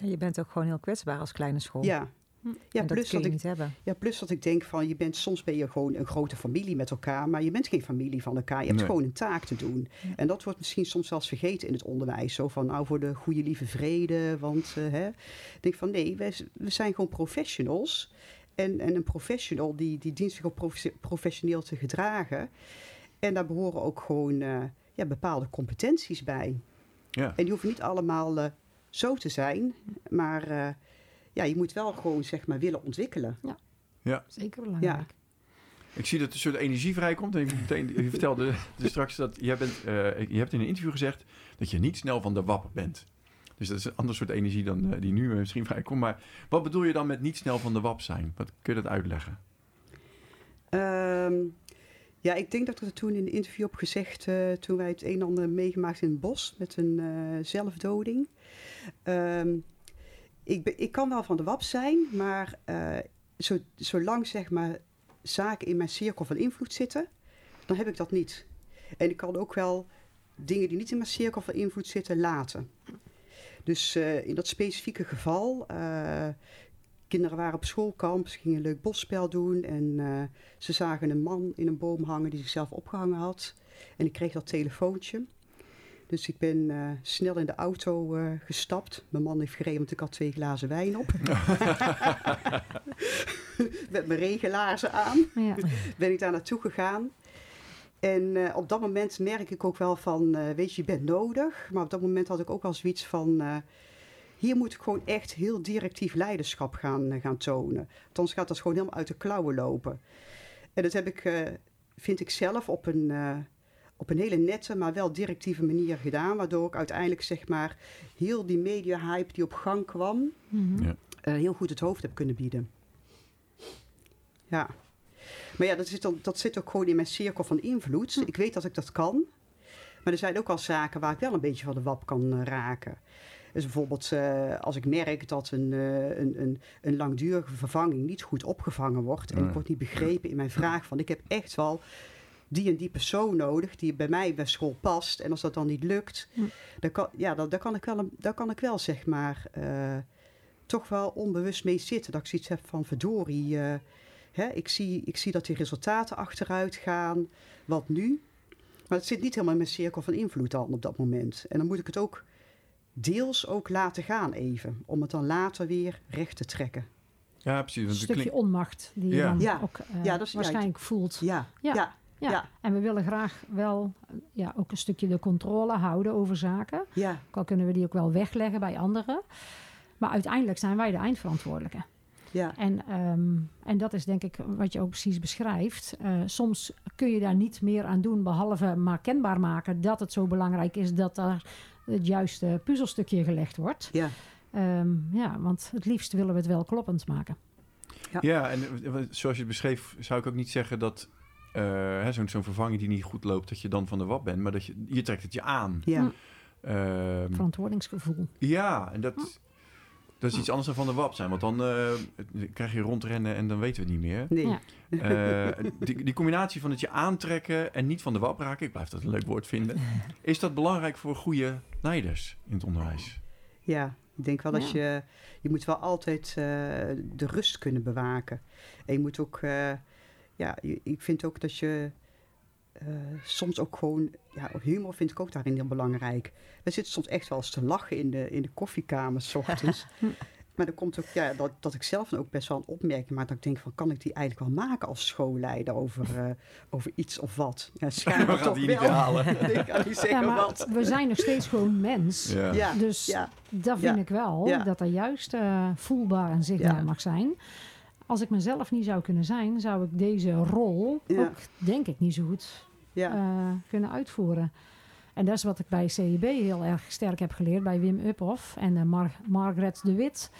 En je bent ook gewoon heel kwetsbaar als kleine school. Ja, Hm. ja En dat plus kun dat je ik niet hebben. Ja, plus dat ik denk van, je bent, soms ben je gewoon een grote familie met elkaar, maar je bent geen familie van elkaar. Je hebt Nee. gewoon een taak te doen. Ja. En dat wordt misschien soms zelfs vergeten in het onderwijs. Zo van, nou, voor de goede lieve vrede, want eh, hè. Ik denk van, nee, we, we zijn gewoon professionals. En, en een professional, die, die dient zich ook profe- professioneel te gedragen. En daar behoren ook gewoon eh, ja, bepaalde competenties bij. Ja, En die hoeven niet allemaal eh, zo te zijn, maar eh, ja, je moet wel gewoon, zeg maar, willen ontwikkelen. Zeker belangrijk. ik zie dat er een soort energie vrijkomt. En je, meteen, je vertelde dus straks dat jij bent, eh, je hebt in een interview gezegd dat je niet snel van de wap bent. Dus dat is een ander soort energie dan die nu misschien vrijkomt. Maar wat bedoel je dan met niet snel van de wap zijn? Wat kun je dat uitleggen? Ehm, ja, ik denk dat ik het toen in een interview heb gezegd, eh, toen wij het een en ander meegemaakt in het bos met een eh, zelfdoding. Ehm, ik, ik kan wel van de wap zijn, maar eh, zo, zolang zeg maar zaken in mijn cirkel van invloed zitten, dan heb ik dat niet. En ik kan ook wel dingen die niet in mijn cirkel van invloed zitten laten. Dus in dat specifieke geval, kinderen waren op schoolkamp, ze gingen een leuk bosspel doen en eh, ze zagen een man in een boom hangen die zichzelf opgehangen had. En ik kreeg dat telefoontje. Dus ik ben eh, snel in de auto eh, gestapt. Mijn man heeft gereden, want ik had twee glazen wijn op. Met mijn regenlaarzen aan Ja. ben ik daar naartoe gegaan. En eh, op dat moment merk ik ook wel van, eh, weet je, je bent nodig. Maar op dat moment had ik ook al zoiets van, eh, hier moet ik gewoon echt heel directief leiderschap gaan, eh, gaan tonen. Anders gaat dat gewoon helemaal uit de klauwen lopen. En dat heb ik, eh, vind ik zelf, op een, eh, op een hele nette, maar wel directieve manier gedaan. Waardoor ik uiteindelijk, zeg maar, heel die media-hype die op gang kwam, Mhm. Ja. eh, heel goed het hoofd heb kunnen bieden. Ja. Maar ja, dat zit, dan, dat zit ook gewoon in mijn cirkel van invloed. Ik weet dat ik dat kan. Maar er zijn ook al zaken waar ik wel een beetje van de wap kan raken. Dus bijvoorbeeld eh, als ik merk dat een, eh, een, een, een langdurige vervanging niet goed opgevangen wordt. En ik word niet begrepen in mijn vraag van ik heb echt wel die en die persoon nodig die bij mij bij school past. En als dat dan niet lukt, dan, kan, ja, dan, dan, kan ik wel, dan kan ik wel zeg maar eh, toch wel onbewust mee zitten. Dat ik zoiets heb van verdorie, eh, hè, ik, zie, ik zie dat die resultaten achteruit gaan. Wat nu? Maar het zit niet helemaal in mijn cirkel van invloed dan op dat moment. En dan moet ik het ook deels ook laten gaan even. Om het dan later weer recht te trekken. Ja, precies. Een stukje onmacht die je dan Ja. ook eh, Ja, dat is- ja, waarschijnlijk voelt. Ja, Ja. ja, Ja. ja. En we willen graag wel ja, ook een stukje de controle houden over zaken. ja. Ook al kunnen we die ook wel wegleggen bij anderen. Maar uiteindelijk zijn wij de eindverantwoordelijke. ja. En, ehm, en dat is denk ik wat je ook precies beschrijft. Eh, soms kun je daar niet meer aan doen, behalve maar kenbaar maken dat het zo belangrijk is dat daar het juiste puzzelstukje gelegd wordt. ja. Ehm, ja, want het liefst willen we het wel kloppend maken. Ja, en eh, wat- zoals je het beschreef, zou ik ook niet zeggen dat eh, hè, zo'n zo'n vervanging die niet goed loopt, dat je dan van de wap bent, maar dat je, je trekt het je aan. ja. Hm. Ehm, Verantwoordingsgevoel. ja, en dat, dat is iets anders dan van de wap zijn, want dan eh, krijg je rondrennen en dan weten we het niet meer. Nee. Ja. Eh, die, die combinatie van het je aantrekken en niet van de wap raken, ik blijf dat een leuk woord vinden, is dat belangrijk voor goede leiders in het onderwijs? Ja, ik denk wel dat Ja. je... Je moet wel altijd eh, de rust kunnen bewaken. En je moet ook... eh, ja, ik vind ook dat je... eh, soms ook gewoon... Ja, humor vind ik ook daarin heel belangrijk. We zitten soms echt wel eens te lachen in de, in de koffiekamer s ochtends. maar dan komt ook... Ja, dat, dat ik zelf dan ook best wel een opmerking maak. Dat ik denk van, kan ik die eigenlijk wel maken als schoolleider over, eh, over iets of wat? Ja, We schijnbaar gaan toch die niet wel. halen. ik kan niet zeggen Ja, maar wat. we zijn nog steeds gewoon mens. Ja. Ja, Dus ja, dat vind Ja. ik wel, Ja. dat er juist eh, voelbaar en zichtbaar Ja. mag zijn. Als ik mezelf niet zou kunnen zijn, zou ik deze rol Ja. ook, denk ik, niet zo goed ja, eh, kunnen uitvoeren. En dat is wat ik bij CIB heel erg sterk heb geleerd, bij Wim Uphoff en Mar- Margaret de Wit.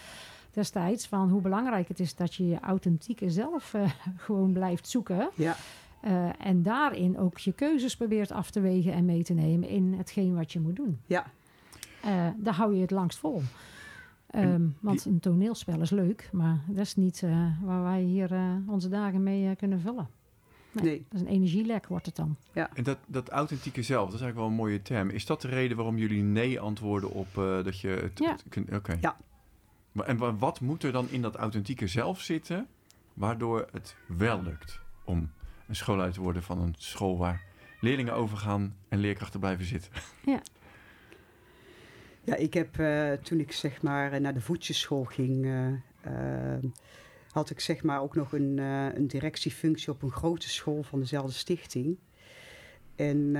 destijds van hoe belangrijk het is dat je je authentieke zelf eh, gewoon blijft zoeken. Ja, en daarin ook je keuzes probeert af te wegen en mee te nemen in hetgeen wat je moet doen. ja, daar hou je het langst vol. Ehm, want een toneelspel is leuk, maar dat is niet eh, waar wij hier eh, onze dagen mee eh, kunnen vullen. Nee, nee. Dat is een energielek, wordt het dan. En dat, dat authentieke zelf, dat is eigenlijk wel een mooie term. Is dat de reden waarom jullie nee antwoorden op eh, dat je het, Ja. kunt... Oké. Ja. Maar En wa- wat moet er dan in dat authentieke zelf zitten, waardoor het wel lukt om een school uit te worden van een school waar leerlingen overgaan en leerkrachten blijven zitten? Ja, ik heb eh, toen ik zeg maar naar de voetjesschool ging, eh, eh, had ik zeg maar ook nog een, een directiefunctie op een grote school van dezelfde stichting. En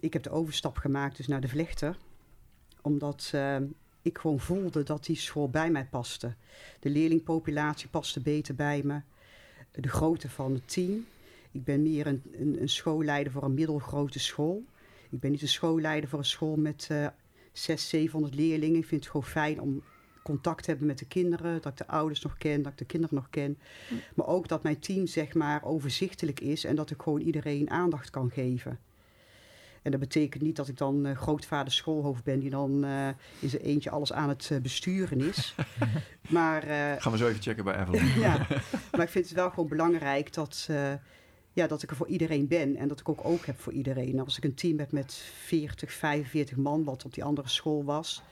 ik heb de overstap gemaakt dus naar de Vlechter, omdat ik gewoon voelde dat die school bij mij paste. De leerlingpopulatie paste beter bij me, de grootte van het team. Ik ben meer een, een, een schoolleider voor een middelgrote school. Ik ben niet een schoolleider voor een school met eh 600, 700 leerlingen. Ik vind het gewoon fijn om contact te hebben met de kinderen. Dat ik de ouders nog ken, dat ik de kinderen nog ken. Maar ook dat mijn team zeg maar overzichtelijk is en dat ik gewoon iedereen aandacht kan geven. En dat betekent niet dat ik dan eh, grootvader schoolhoofd ben die dan eh, in zijn eentje alles aan het eh, besturen is. maar, Gaan we zo even checken bij Evelyn. ja, maar ik vind het wel gewoon belangrijk dat, ja, dat ik er voor iedereen ben en dat ik ook oog heb voor iedereen. Als ik een team heb met 40, 45 man, wat op die andere school was,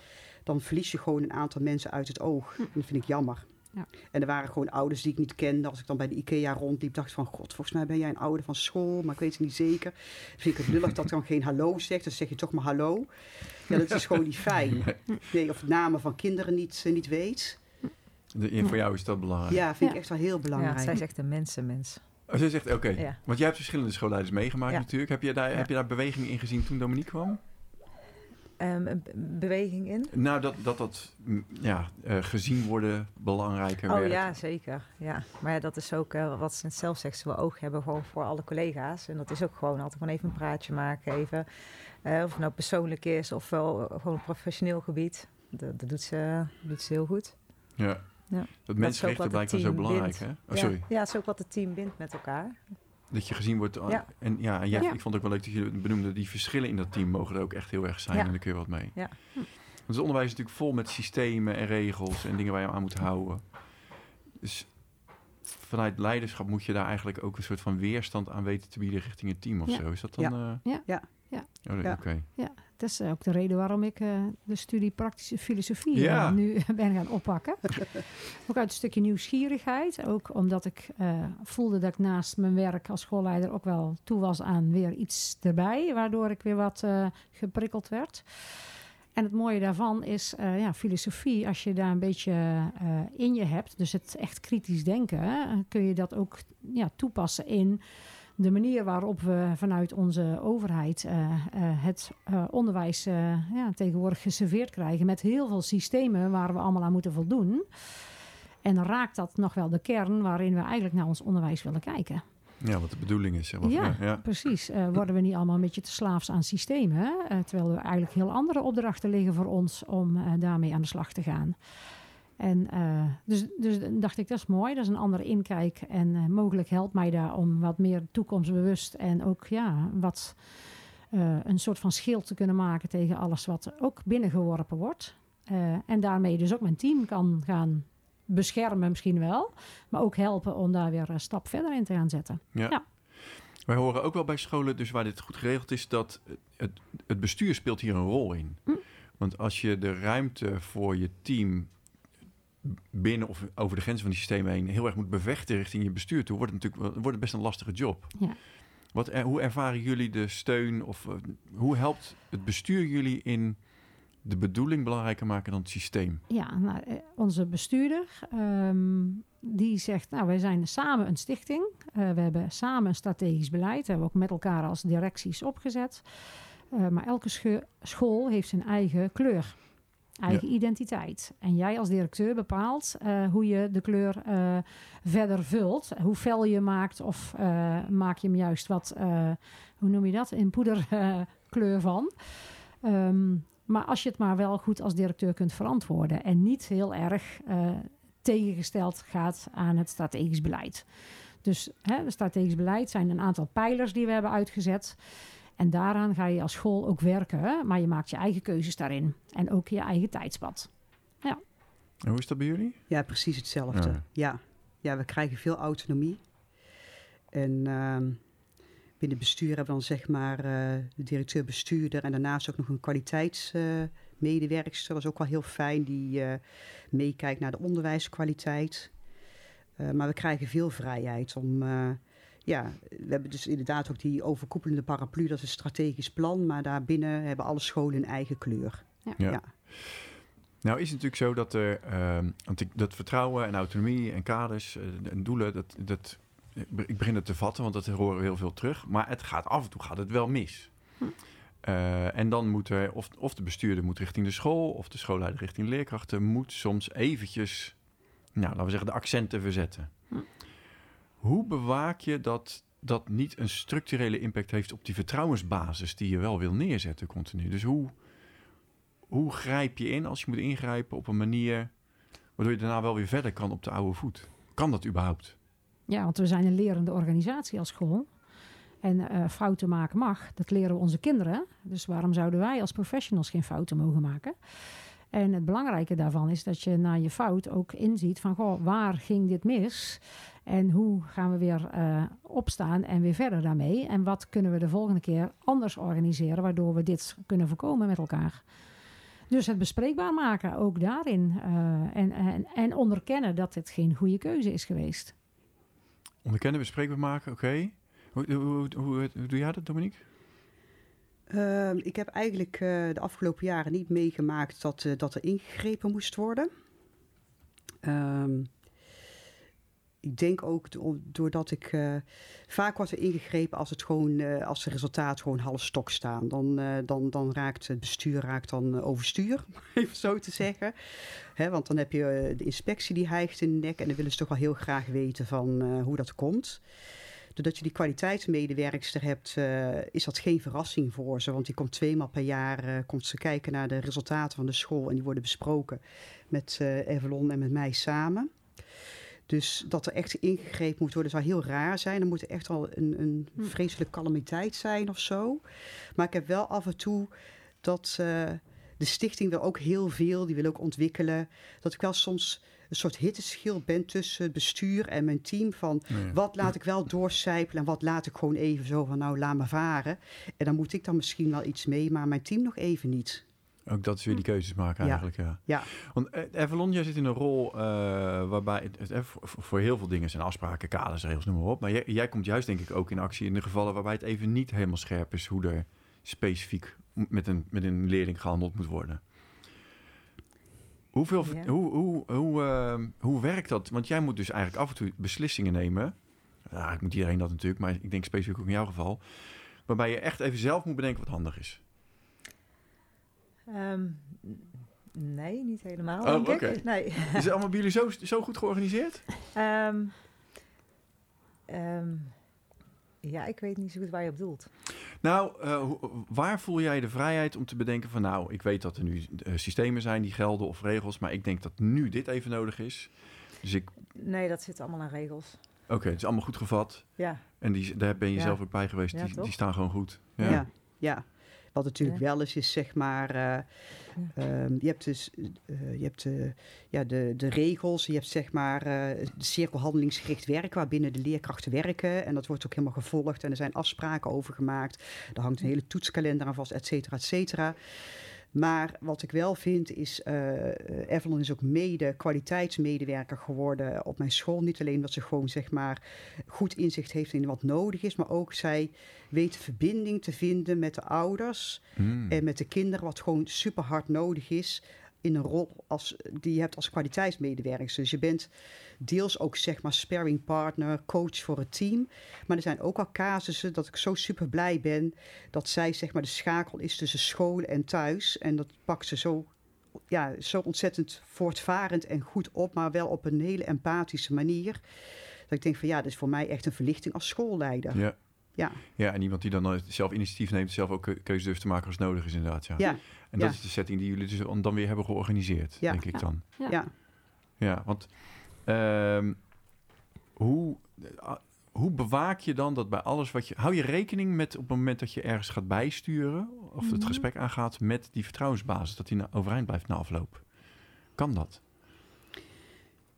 dan verlies je gewoon een aantal mensen uit het oog. En dat vind ik jammer. Ja. En er waren gewoon ouders die ik niet kende. Als ik dan bij de IKEA rondliep, dacht ik van... God, volgens mij ben jij een ouder van school, maar ik weet het niet zeker. Dan vind ik het lullig dat ik dan geen hallo zegt. Dan zeg je toch maar hallo. Ja, dat is gewoon niet fijn. Nee, of namen van kinderen niet, eh, niet weet. De, voor jou is dat belangrijk. Ja, vind ik Ja. echt wel heel Ja, belangrijk. zij is echt een mensenmens. Oh, ze zegt, oké. Ja. Want jij hebt verschillende schoolleiders meegemaakt Ja. natuurlijk. Heb je, daar, Ja. heb je daar beweging in gezien toen Dominique kwam? Ehm, een beweging in? Nou, dat dat, dat mm, ja, eh, gezien worden belangrijker Oh werd. ja, zeker. Ja. Maar ja, dat is ook eh, wat ze net zelf zegt. Ze wil oog hebben gewoon voor alle collega's. En dat is ook gewoon altijd gewoon even een praatje maken. Even, eh, of het nou persoonlijk is of wel gewoon op professioneel gebied. Dat, dat doet, ze, doet ze heel goed. Ja. Ja. Dat mensenrechten wel zo belangrijk, bindt. hè? Oh, ja. sorry. ja, het is ook wat het team bindt met elkaar. Dat je gezien wordt. Ja. En ja, en jij, Ja. ik vond het ook wel leuk dat je benoemde, die verschillen in dat team mogen er ook echt heel erg zijn. Ja. En daar kun je wat mee. Ja. Want het onderwijs is natuurlijk vol met systemen en regels en dingen waar je aan moet houden. Dus vanuit leiderschap moet je daar eigenlijk ook een soort van weerstand aan weten te bieden richting het team of Ja. zo. Is dat dan? Ja. eh, Ja. Ja. Ja. Oh, Ja. Oké. Dat is ook de reden waarom ik eh, de studie praktische filosofie Ja. eh, nu ben gaan oppakken. ook uit een stukje nieuwsgierigheid. Ook omdat ik eh, voelde dat ik naast mijn werk als schoolleider ook wel toe was aan weer iets erbij. Waardoor ik weer wat eh, geprikkeld werd. En het mooie daarvan is, eh, ja, filosofie, als je daar een beetje eh, in je hebt, dus het echt kritisch denken, hè, kun je dat ook ja, toepassen in de manier waarop we vanuit onze overheid eh, eh, het eh, onderwijs ja, tegenwoordig geserveerd krijgen met heel veel systemen waar we allemaal aan moeten voldoen. En dan raakt dat nog wel de kern waarin we eigenlijk naar ons onderwijs willen kijken. Ja, wat de bedoeling is. Zeg maar. Ja. ja. Precies. Worden we niet allemaal een beetje te slaafs aan systemen? terwijl er eigenlijk heel andere opdrachten liggen voor ons om daarmee aan de slag te gaan. En eh, dus, dus dacht ik, dat is mooi, dat is een andere inkijk. En eh, mogelijk helpt mij daar om wat meer toekomstbewust en ook ja, wat eh, een soort van schild te kunnen maken tegen alles wat ook binnengeworpen wordt. En daarmee dus ook mijn team kan gaan beschermen misschien wel. Maar ook helpen om daar weer een stap verder in te gaan zetten. Ja. Ja. Wij horen ook wel bij scholen, dus waar dit goed geregeld is, dat het, het bestuur speelt hier een rol in. Hm. Want als je de ruimte voor je team binnen of over de grenzen van die systemen heen heel erg moet bevechten richting je bestuur toe, wordt het natuurlijk wordt het best een lastige job. Ja. Wat, er- hoe ervaren jullie de steun of eh, hoe helpt het bestuur jullie in de bedoeling belangrijker maken dan het systeem? Ja, nou, eh, onze bestuurder ehm, die zegt, nou wij zijn samen een stichting. Eh, we hebben samen een strategisch beleid. hebben we ook met elkaar als directies opgezet. Maar elke scho- school heeft zijn eigen kleur. Eigen identiteit. En jij als directeur bepaalt eh, hoe je de kleur eh, verder vult. Hoe fel je maakt of eh, maak je hem juist wat, hoe noem je dat, in poederkleur van. Ehm, maar als je het maar wel goed als directeur kunt verantwoorden en niet heel erg tegengesteld gaat aan het strategisch beleid. Dus hè, het strategisch beleid zijn een aantal pijlers die we hebben uitgezet. En daaraan ga je als school ook werken, hè? maar je maakt je eigen keuzes daarin. En ook je eigen tijdspad. En hoe is dat bij jullie? Ja, precies hetzelfde. Ja. Ja, ja. we krijgen veel autonomie. En ehm, binnen bestuur hebben we dan zeg maar eh, de directeur-bestuurder en daarnaast ook nog een kwaliteitsmedewerkster. dat is ook wel heel fijn, die eh, meekijkt naar de onderwijskwaliteit. Eh, maar we krijgen veel vrijheid om... eh, ja, we hebben dus inderdaad ook die overkoepelende paraplu, dat is een strategisch plan. Maar daarbinnen hebben alle scholen een eigen kleur. Ja. Ja. Ja. Nou is het natuurlijk zo dat er, ehm, want ik, dat vertrouwen en autonomie en kaders eh, en doelen, dat, dat, ik begin het te vatten, want dat horen we heel veel terug. Maar het gaat af en toe gaat het wel mis. Hm. Eh, en dan moet er, of, of de bestuurder moet richting de school, of de schoolleider richting leerkrachten, moet soms eventjes, nou laten we zeggen, de accenten verzetten. Hm. Hoe bewaak je dat dat niet een structurele impact heeft op die vertrouwensbasis die je wel wil neerzetten continu? Dus hoe, hoe grijp je in als je moet ingrijpen op een manier waardoor je daarna wel weer verder kan op de oude voet? Kan dat überhaupt? Ja, want we zijn een lerende organisatie als school. En eh, fouten maken mag, dat leren we onze kinderen. Dus waarom zouden wij als professionals geen fouten mogen maken? En het belangrijke daarvan is dat je na je fout ook inziet van... Goh, waar ging dit mis? En hoe gaan we weer eh, opstaan en weer verder daarmee? En wat kunnen we de volgende keer anders organiseren... waardoor we dit kunnen voorkomen met elkaar? Dus het bespreekbaar maken, ook daarin. eh, en, en, en onderkennen dat dit geen goede keuze is geweest. Onderkennen, bespreekbaar maken, oké. Hoe, hoe, hoe, hoe, hoe doe jij dat, Dominique? Ehm, ik heb eigenlijk eh, de afgelopen jaren niet meegemaakt dat, eh, dat er ingegrepen moest worden. Ehm, ik denk ook do- doordat ik. eh, vaak wordt er ingegrepen als, het gewoon, eh, als de resultaten gewoon half stok staan. Dan, eh, dan, dan raakt het bestuur raakt dan overstuur, even zo te zeggen. Hè, want dan heb je de inspectie die hijgt in de nek. En dan willen ze toch wel heel graag weten van hoe dat komt. Doordat je die kwaliteitsmedewerkster hebt, is dat geen verrassing voor ze. Want die komt tweemaal per jaar komt ze kijken naar de resultaten van de school. En die worden besproken met Evelon en met mij samen. Dus dat er echt ingegrepen moet worden zou heel raar zijn. Er moet echt al een, een Hm. vreselijke calamiteit zijn of zo. Maar ik heb wel af en toe dat eh, de stichting wil ook heel veel. Die wil ook ontwikkelen. Dat ik wel soms een soort hitteschil ben tussen het bestuur en mijn team. Van wat laat ik wel doorcijpelen en wat laat ik gewoon even zo van nou laat me varen. En dan moet ik dan misschien wel iets mee, maar mijn team nog even niet. Ook dat is weer die keuzes maken eigenlijk, ja. Ja. Want eh, Evelon, jij zit in een rol eh, waarbij het, het, eh, voor, heel veel dingen zijn afspraken, kaders, regels, noem maar op. Maar jij, jij komt juist denk ik ook in actie in de gevallen waarbij het even niet helemaal scherp is hoe er specifiek met een, met een leerling gehandeld moet worden. Hoeveel, Ja. hoe, hoe, hoe, eh, hoe werkt dat? Want jij moet dus eigenlijk af en toe beslissingen nemen. Ja, ik moet iedereen dat natuurlijk, maar ik denk specifiek ook in jouw geval. Waarbij je echt even zelf moet bedenken wat handig is. Ehm, nee, niet helemaal. Oh, denk ik. oké. Nee. Is het allemaal bij jullie zo, zo goed georganiseerd? Ehm, ehm, ja, ik weet niet zo goed waar je op doelt. Nou, eh, waar voel jij de vrijheid om te bedenken van... nou, ik weet dat er nu eh, systemen zijn die gelden of regels... maar ik denk dat nu dit even nodig is. Dus ik... Nee, dat zit allemaal aan regels. Oké, het is allemaal goed gevat. Ja, En die, daar ben je Ja. zelf ook bij geweest. Ja, die, toch? die staan gewoon goed. Ja. Ja. ja, Wat natuurlijk Ja. wel is, is zeg maar. eh, ehm, je hebt dus eh, je hebt, eh, ja, de, de regels. Je hebt zeg maar de cirkel handelingsgericht werken, waarbinnen de leerkrachten werken. En dat wordt ook helemaal gevolgd. En er zijn afspraken over gemaakt. Er hangt een hele toetskalender aan vast, et cetera, et cetera. Maar wat ik wel vind is, eh Evelyn is ook mede kwaliteitsmedewerker geworden op mijn school. Niet alleen dat ze gewoon zeg maar goed inzicht heeft in wat nodig is, maar ook zij weet verbinding te vinden met de ouders Hmm. en met de kinderen, wat gewoon super hard nodig is in een rol als, die je hebt als kwaliteitsmedewerker. Dus je bent deels ook zeg maar sparring partner, coach voor het team. Maar er zijn ook al casussen dat ik zo super blij ben dat zij zeg maar de schakel is tussen school en thuis. En dat pakt ze zo, ja, zo ontzettend voortvarend en goed op, maar wel op een hele empathische manier. Dat ik denk van ja, dit is voor mij echt een verlichting als schoolleider. Ja. Ja. ja, en iemand die dan eh, zelf initiatief neemt... zelf ook keu- keuzes durft te maken als nodig is inderdaad. Ja. Ja, En dat ja. is de setting die jullie dus dan weer hebben georganiseerd, Ja. denk ik Ja. dan. Ja. ja. Ja, want ehm, hoe, eh, hoe bewaak je dan dat bij alles wat je... Hou je rekening met op het moment dat je ergens gaat bijsturen... of het Mhm. gesprek aangaat met die vertrouwensbasis... dat die na- overeind blijft na afloop? Kan dat?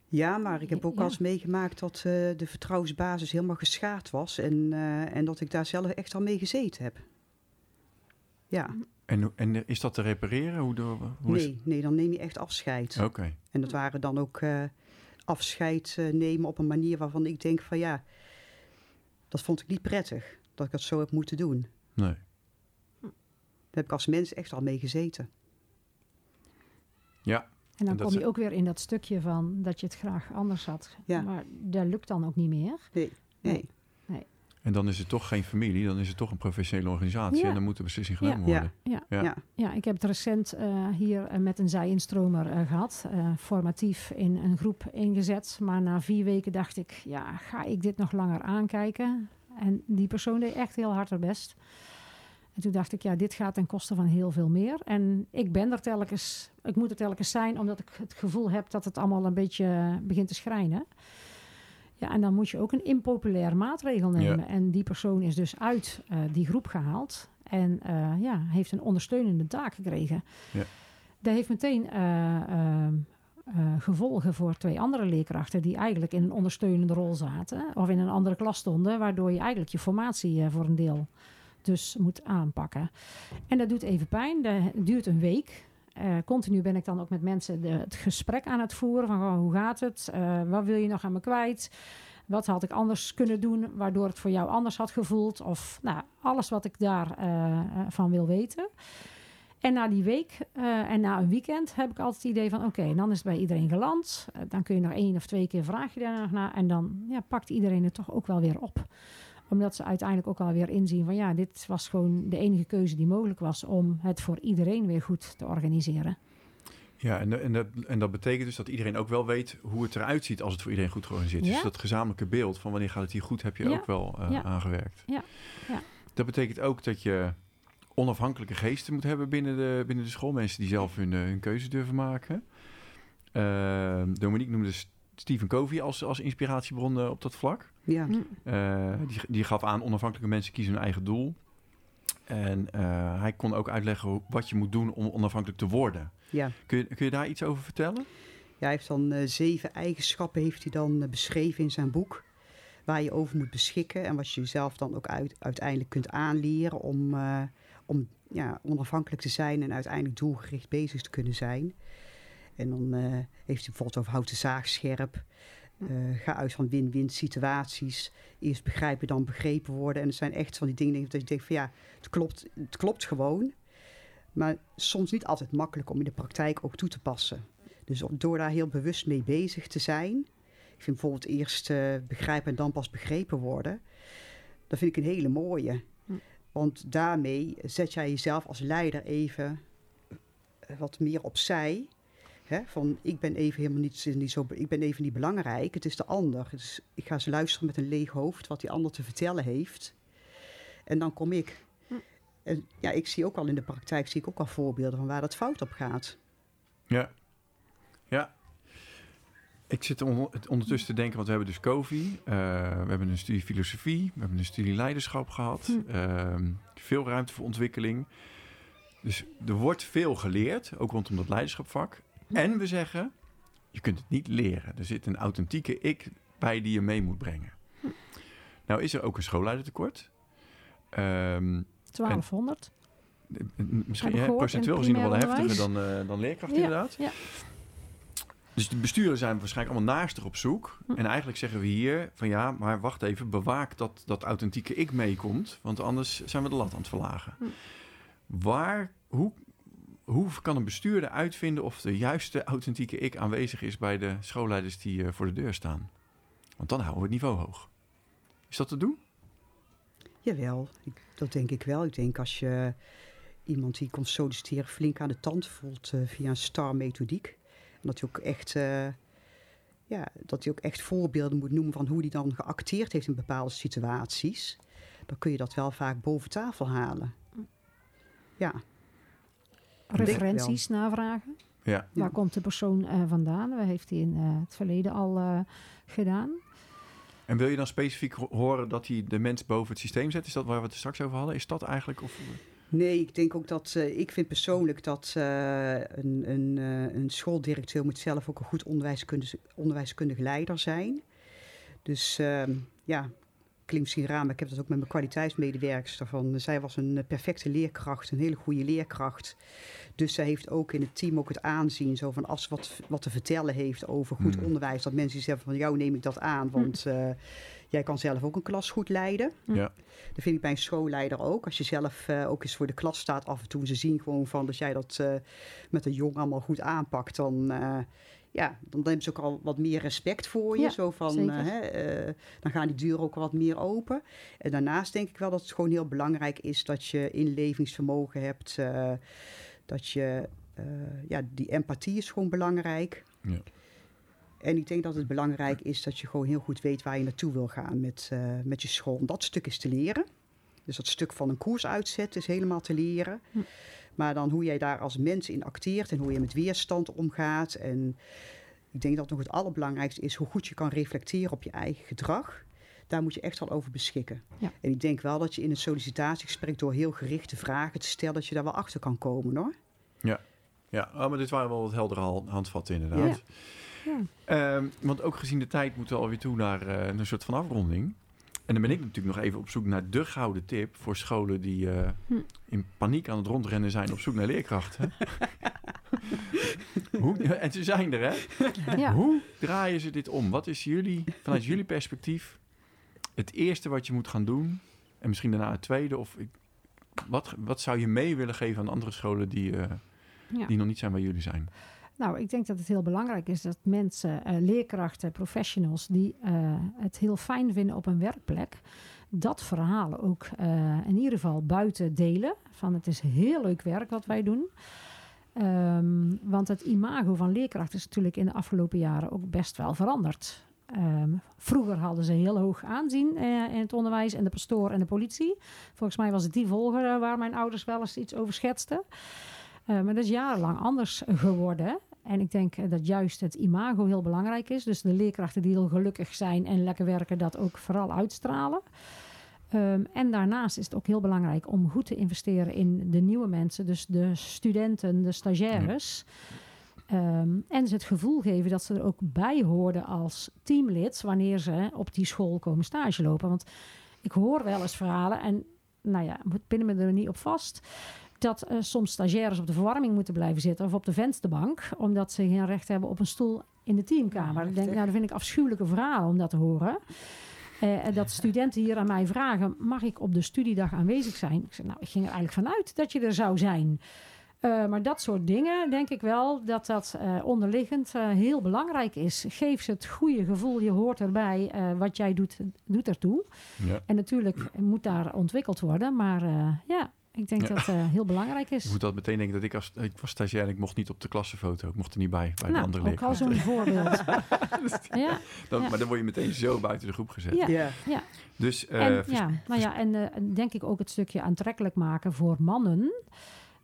Ja, maar ik heb ook Ja. al eens meegemaakt dat eh, de vertrouwensbasis helemaal geschaad was. En, eh, en dat ik daar zelf echt al mee gezeten heb. Ja, En, en is dat te repareren? Hoe, nee, nee, dan neem je echt afscheid. Oké, En dat waren dan ook eh, afscheid eh, nemen op een manier waarvan ik denk van ja, dat vond ik niet prettig. Dat ik dat zo heb moeten doen. nee. Daar heb ik als mens echt al mee gezeten. Ja, En dan En kom je ook weer in dat stukje van dat je het graag anders had. Ja. Maar dat lukt dan ook niet meer. Nee, nee. En dan is het toch geen familie, dan is het toch een professionele organisatie... Ja. en dan moet de beslissing genomen Ja. worden. Ja. Ja. Ja. Ja, ik heb het recent eh, hier eh, met een zijinstromer eh, gehad. eh, formatief in een groep ingezet. Maar na vier weken dacht ik, ja, ga ik dit nog langer aankijken? En die persoon deed echt heel hard haar best. En toen dacht ik, ja, dit gaat ten koste van heel veel meer. En ik ben er telkens, ik moet er telkens zijn, omdat ik het gevoel heb dat het allemaal een beetje begint te schrijnen. Ja, en dan moet je ook een impopulaire maatregel nemen. Ja. En die persoon is dus uit eh, die groep gehaald. En eh, ja, heeft een ondersteunende taak gekregen. Ja. Dat heeft meteen eh, gevolgen voor twee andere leerkrachten... die eigenlijk in een ondersteunende rol zaten. Of in een andere klas stonden. Waardoor je eigenlijk je formatie voor een deel dus moet aanpakken. En dat doet even pijn. Dat duurt een week. Eh, continu ben ik dan ook met mensen het gesprek aan het voeren. Van goh, hoe gaat het? Eh, wat wil je nog aan me kwijt? Wat had ik anders kunnen doen waardoor het voor jou anders had gevoeld? Of nou, alles wat ik daarvan van wil weten. En na die week eh, en na een weekend heb ik altijd het idee van... oké, dan is het bij iedereen geland. Eh, dan kun je nog één of twee keer vraag je daar nog naar. En dan ja, pakt iedereen het toch ook wel weer op omdat ze uiteindelijk ook alweer inzien van ja, dit was gewoon de enige keuze die mogelijk was om het voor iedereen weer goed te organiseren. Ja, en, en, dat, en dat betekent dus dat iedereen ook wel weet hoe het eruit ziet als het voor iedereen goed georganiseerd is. Ja. Dus dat gezamenlijke beeld van wanneer gaat het hier goed, heb je Ja. ook wel eh, Ja. aangewerkt. Ja. Ja. Dat betekent ook dat je onafhankelijke geesten moet hebben binnen de, binnen de school. Mensen die zelf hun, eh, hun keuze durven maken. Eh, Dominique noemde Stephen Covey als, als inspiratiebron eh, op dat vlak. Ja. Hm. Eh, die, die gaf aan, onafhankelijke mensen kiezen hun eigen doel. En eh, hij kon ook uitleggen hoe- wat je moet doen om onafhankelijk te worden. ja. Kun je, kun je daar iets over vertellen? Ja, hij heeft dan eh, zeven eigenschappen heeft hij dan beschreven in zijn boek. Waar je over moet beschikken en wat je jezelf dan ook uit, uiteindelijk kunt aanleren om, eh, om ja, onafhankelijk te zijn en uiteindelijk doelgericht bezig te kunnen zijn. En dan eh, heeft hij bijvoorbeeld over houd de zaag scherp. eh, ga uit van win-win situaties. Eerst begrijpen, dan begrepen worden. En het zijn echt van die dingen dat je denkt van ja, het klopt, het klopt gewoon. Maar soms niet altijd makkelijk om in de praktijk ook toe te passen. Dus door daar heel bewust mee bezig te zijn. Ik vind bijvoorbeeld eerst eh, begrijpen en dan pas begrepen worden. Dat vind ik een hele mooie. Want daarmee zet jij jezelf als leider even wat meer opzij. Hè? Van ik ben even helemaal niet, niet zo, ik ben even niet belangrijk. Het is de ander. Dus ik ga eens luisteren met een leeg hoofd wat die ander te vertellen heeft. En dan kom ik. Hm. En ja, ik zie ook al in de praktijk zie ik ook al voorbeelden van waar dat fout op gaat. Ja. Ja. Ik zit on- ondertussen te denken, want we hebben dus COVID. eh, we hebben een studie filosofie. We hebben een studie leiderschap gehad. Hm. ehm, veel ruimte voor ontwikkeling. Dus er wordt veel geleerd, ook rondom dat leiderschapvak. En we zeggen, je kunt het niet leren. Er zit een authentieke ik bij die je mee moet brengen. Nou is er ook een schoolleidertekort. Ehm 1200. eh, Misschien ja, procentueel gezien nog wel heftiger dan, eh, dan leerkracht Ja, inderdaad. ja. Dus de besturen zijn waarschijnlijk allemaal naastig op zoek. Hm. En eigenlijk zeggen we hier van ja, maar wacht even, bewaak dat dat authentieke ik meekomt. Want anders zijn we de lat aan het verlagen. Hm. Waar, hoe, hoe kan een bestuurder uitvinden of de juiste authentieke ik aanwezig is bij de schoolleiders die eh, voor de deur staan? Want dan houden we het niveau hoog. Is dat te doen? Jawel, ik, dat denk ik wel. Ik denk als je iemand die komt solliciteren flink aan de tand voelt eh, via een STAR-methodiek. En dat hij ook echt, eh, ja, dat hij ook echt voorbeelden moet noemen van hoe hij dan geacteerd heeft in bepaalde situaties. Dan kun je dat wel vaak boven tafel halen. Ja, denk ik Referenties navragen. Ja. Waar komt de persoon eh, vandaan? Wat heeft hij in eh, het verleden al eh, gedaan? En wil je dan specifiek ho- horen dat hij de mens boven het systeem zet? Is dat waar we het straks over hadden? Is dat eigenlijk? Of... Nee, ik denk ook dat, eh, ik vind persoonlijk dat eh, een, een, eh, een schooldirecteur moet zelf ook een goed onderwijskundig, onderwijskundig leider zijn. Dus ehm, ja, klinkt misschien raar, maar ik heb dat ook met mijn kwaliteitsmedewerkster van. Zij was een eh, perfecte leerkracht, een hele goede leerkracht. Dus zij heeft ook in het team ook het aanzien, zo van als ze wat, wat te vertellen heeft over goed Hmm. onderwijs, dat mensen zeggen van jou neem ik dat aan, want eh, jij kan zelf ook een klas goed leiden. Ja. Dat vind ik bij een schoolleider ook. Als je zelf eh, ook eens voor de klas staat af en toe. Ze zien gewoon van dat jij dat eh, met een jong allemaal goed aanpakt. Dan, eh, ja, dan hebben ze ook al wat meer respect voor je. Ja, Zo van, zeker. eh, hè, eh, dan gaan die deuren ook wat meer open. En daarnaast denk ik wel dat het gewoon heel belangrijk is dat je inlevingsvermogen hebt. eh, dat je, eh, ja, die empathie is gewoon belangrijk. Ja. En ik denk dat het belangrijk is dat je gewoon heel goed weet waar je naartoe wil gaan met, eh, met je school. En dat stuk is te leren. Dus dat stuk van een koers uitzetten is helemaal te leren. Hm. Maar dan hoe jij daar als mens in acteert en hoe je met weerstand omgaat. En ik denk dat nog het allerbelangrijkste is hoe goed je kan reflecteren op je eigen gedrag. Daar moet je echt wel over beschikken. Ja. En ik denk wel dat je in een sollicitatiegesprek door heel gerichte vragen te stellen, dat je daar wel achter kan komen hoor. Ja, oh, maar dit waren wel wat heldere handvatten inderdaad. Ja. Ehm, want ook gezien de tijd moeten we alweer toe naar eh, een soort van afronding. En dan ben ik natuurlijk nog even op zoek naar de gouden tip voor scholen die eh, Hm. in paniek aan het rondrennen zijn op zoek naar leerkrachten. Hoe, en ze zijn er, hè? Ja. Hoe draaien ze dit om? Wat is jullie, vanuit jullie perspectief, het eerste wat je moet gaan doen? En misschien daarna het tweede? Of ik, wat, wat zou je mee willen geven aan andere scholen die, eh, Ja. die nog niet zijn waar jullie zijn? Nou, ik denk dat het heel belangrijk is dat mensen, eh, leerkrachten, professionals, die eh, het heel fijn vinden op een werkplek, dat verhalen ook eh, in ieder geval buiten delen. Van het is heel leuk werk wat wij doen. Ehm, want het imago van leerkrachten is natuurlijk in de afgelopen jaren ook best wel veranderd. Ehm, vroeger hadden ze heel hoog aanzien in het onderwijs en de pastoor en de politie. Volgens mij was het die volgorde waar mijn ouders wel eens iets over schetsten. Eh, maar dat is jarenlang anders geworden. En ik denk eh, dat juist het imago heel belangrijk is. Dus de leerkrachten die heel gelukkig zijn en lekker werken, dat ook vooral uitstralen. Ehm, en daarnaast is het ook heel belangrijk om goed te investeren in de nieuwe mensen, dus de studenten, de stagiaires. Ehm, en ze het gevoel geven dat ze er ook bij hoorden als teamlid wanneer ze op die school komen stage lopen. Want ik hoor wel eens verhalen en nou ja, moet- pinnen me er niet op vast. Dat eh, soms stagiaires op de verwarming moeten blijven zitten of op de vensterbank, omdat ze geen recht hebben op een stoel in de teamkamer. ik denk, nou, dat vind ik afschuwelijke verhalen om dat te horen. Eh, en dat studenten hier aan mij vragen: mag ik op de studiedag aanwezig zijn? Ik zeg, nou, ik ging er eigenlijk vanuit dat je er zou zijn. Eh, maar dat soort dingen, denk ik wel, dat dat eh, onderliggend heel belangrijk is. Geef ze het goede gevoel, je hoort erbij, eh, wat jij doet, doet ertoe. Ja. En natuurlijk moet daar ontwikkeld worden, maar eh, ja, ik denk Ja. dat het eh, heel belangrijk Ik is. moet dat meteen denken dat ik als ik was stagiair en ik mocht niet op de klassenfoto. Ik mocht er niet bij, bij de nou, andere ook al leerkrachten. zo'n voorbeeld. ja, Dan- ja. Maar dan word je meteen zo buiten de groep gezet. Ja. Ja. ja. Dus eh, en, ja, nou ja, en eh, denk ik ook het stukje aantrekkelijk maken voor mannen.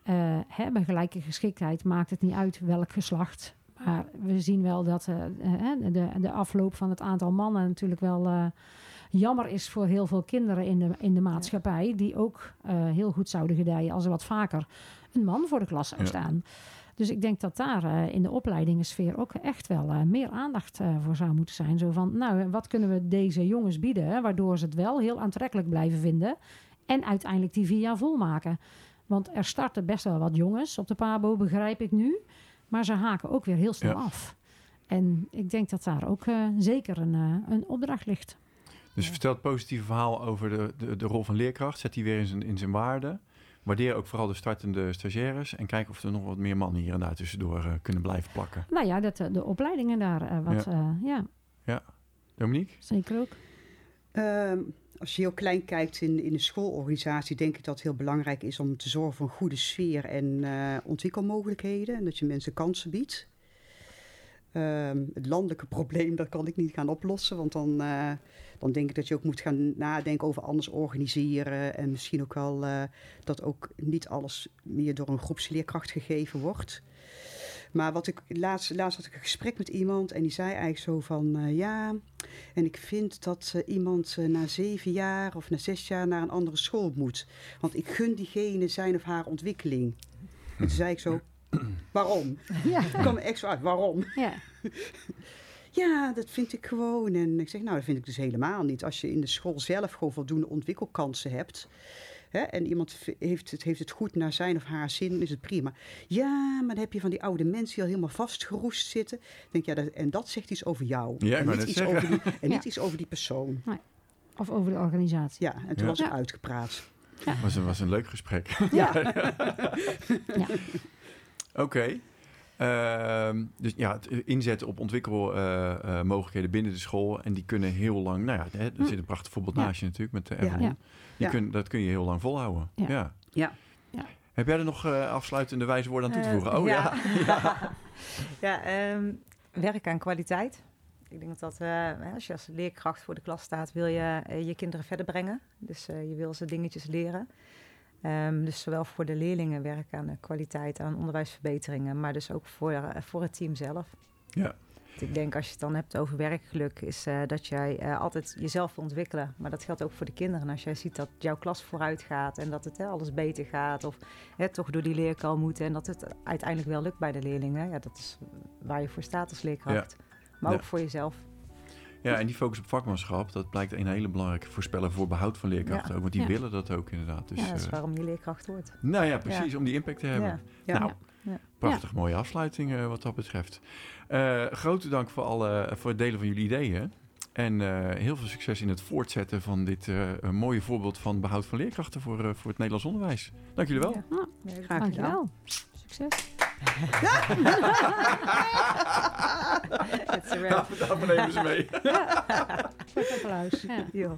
Eh, hè, bij gelijke geschiktheid maakt het niet uit welk geslacht. Maar we zien wel dat de, de afloop van het aantal mannen natuurlijk wel eh, jammer is voor heel veel kinderen in de, in de maatschappij. Die ook eh, heel goed zouden gedijen als er wat vaker een man voor de klas zou staan. Dus ik denk dat daar eh, in de opleidingensfeer ook echt wel eh, meer aandacht voor zou moeten zijn. Zo van, nou, wat kunnen we deze jongens bieden, hè, waardoor ze het wel heel aantrekkelijk blijven vinden en uiteindelijk die vier jaar volmaken. Want er starten best wel wat jongens op de PABO, begrijp ik nu, maar ze haken ook weer heel snel Ja. af. En ik denk dat daar ook zeker een, een opdracht ligt. Dus vertel het positieve verhaal over de, de, de rol van leerkracht. Zet die weer in zijn, in zijn waarde. Waardeer ook vooral de startende stagiaires. En kijk of er nog wat meer mannen hier en daar tussendoor eh, kunnen blijven plakken. Nou ja, dat, eh, de opleidingen daar, eh, wat, ja. ja, Dominique? zeker ook. Ehm, als je heel klein kijkt in, in de schoolorganisatie, denk ik dat het heel belangrijk is om te zorgen voor een goede sfeer en eh, ontwikkelmogelijkheden. En dat je mensen kansen biedt. Ehm, het landelijke probleem, dat kan ik niet gaan oplossen. Want dan, eh, dan denk ik dat je ook moet gaan nadenken over anders organiseren. En misschien ook wel eh, dat ook niet alles meer door een groepsleerkracht gegeven wordt. Maar wat ik laatst, laatst had ik een gesprek met iemand en die zei eigenlijk zo van eh, ja. En ik vind dat iemand na zeven jaar of na zes jaar naar een andere school moet. Want ik gun diegene zijn of haar ontwikkeling. En toen zei ik zo, waarom? Ja. Ik kwam er echt zo uit, waarom? Ja. Ja, dat vind ik gewoon. En ik zeg, nou, dat vind ik dus helemaal niet. Als je in de school zelf gewoon voldoende ontwikkelkansen hebt. Hè, en iemand heeft het, heeft het goed naar zijn of haar zin, is het prima. Ja, maar dan heb je van die oude mensen die al helemaal vastgeroest zitten. Denk, ja, dat, en dat zegt iets over jou. Ja, en niet, iets over, die, en Ja. niet iets over die persoon. Of over de organisatie. Ja, en toen Ja. was ik Ja. uitgepraat. Was een, was een leuk gesprek. Ja, Oké. Ehm, dus ja, het inzetten op ontwikkelmogelijkheden binnen de school. En die kunnen heel lang... Nou ja, hè, er zit een prachtig voorbeeld Ja. naast je natuurlijk met de Ja. Everon. Ja. Die kun, dat kun je heel lang volhouden. Ja. Ja. Ja. Ja. Heb jij er nog eh, afsluitende wijze woorden aan toe te voegen? Eh, oh ja. ja. ja, ehm, werk aan kwaliteit. Ik denk dat dat, eh, als je als leerkracht voor de klas staat, wil je eh, je kinderen verder brengen. Dus eh, je wil ze dingetjes leren. Ehm, dus zowel voor de leerlingen werk aan de kwaliteit, aan onderwijsverbeteringen, maar dus ook voor, eh, voor het team zelf. Ja. Want Ik denk als je het dan hebt over werkgeluk, is eh, dat jij eh, altijd jezelf wil ontwikkelen. Maar dat geldt ook voor de kinderen. Als jij ziet dat jouw klas vooruit gaat en dat het hè, alles beter gaat, of hè, toch door die leerkal moeten en dat het uiteindelijk wel lukt bij de leerlingen, ja, dat is waar je voor staat als leerkracht. Maar Ja. ook voor jezelf. Ja, en die focus op vakmanschap, dat blijkt een hele belangrijke voorspeller voor behoud van leerkrachten Ja. ook. Want die Ja. willen dat ook inderdaad. Dus, ja, dat is eh, waarom je leerkracht wordt. nou ja, precies, om die impact te hebben. Ja. Ja. Nou, Ja. prachtig mooie afsluiting eh, wat dat betreft. Eh, grote dank voor, alle, voor het delen van jullie ideeën. En eh, heel veel succes in het voortzetten van dit eh, mooie voorbeeld van behoud van leerkrachten voor, eh, voor het Nederlands onderwijs. Dank jullie wel. Ja. Ja. Ja, Graag gedaan. Dankjewel. Succes. It's a wrap. Daarvoor nemen ze mee. Applaus. Ja. Ja.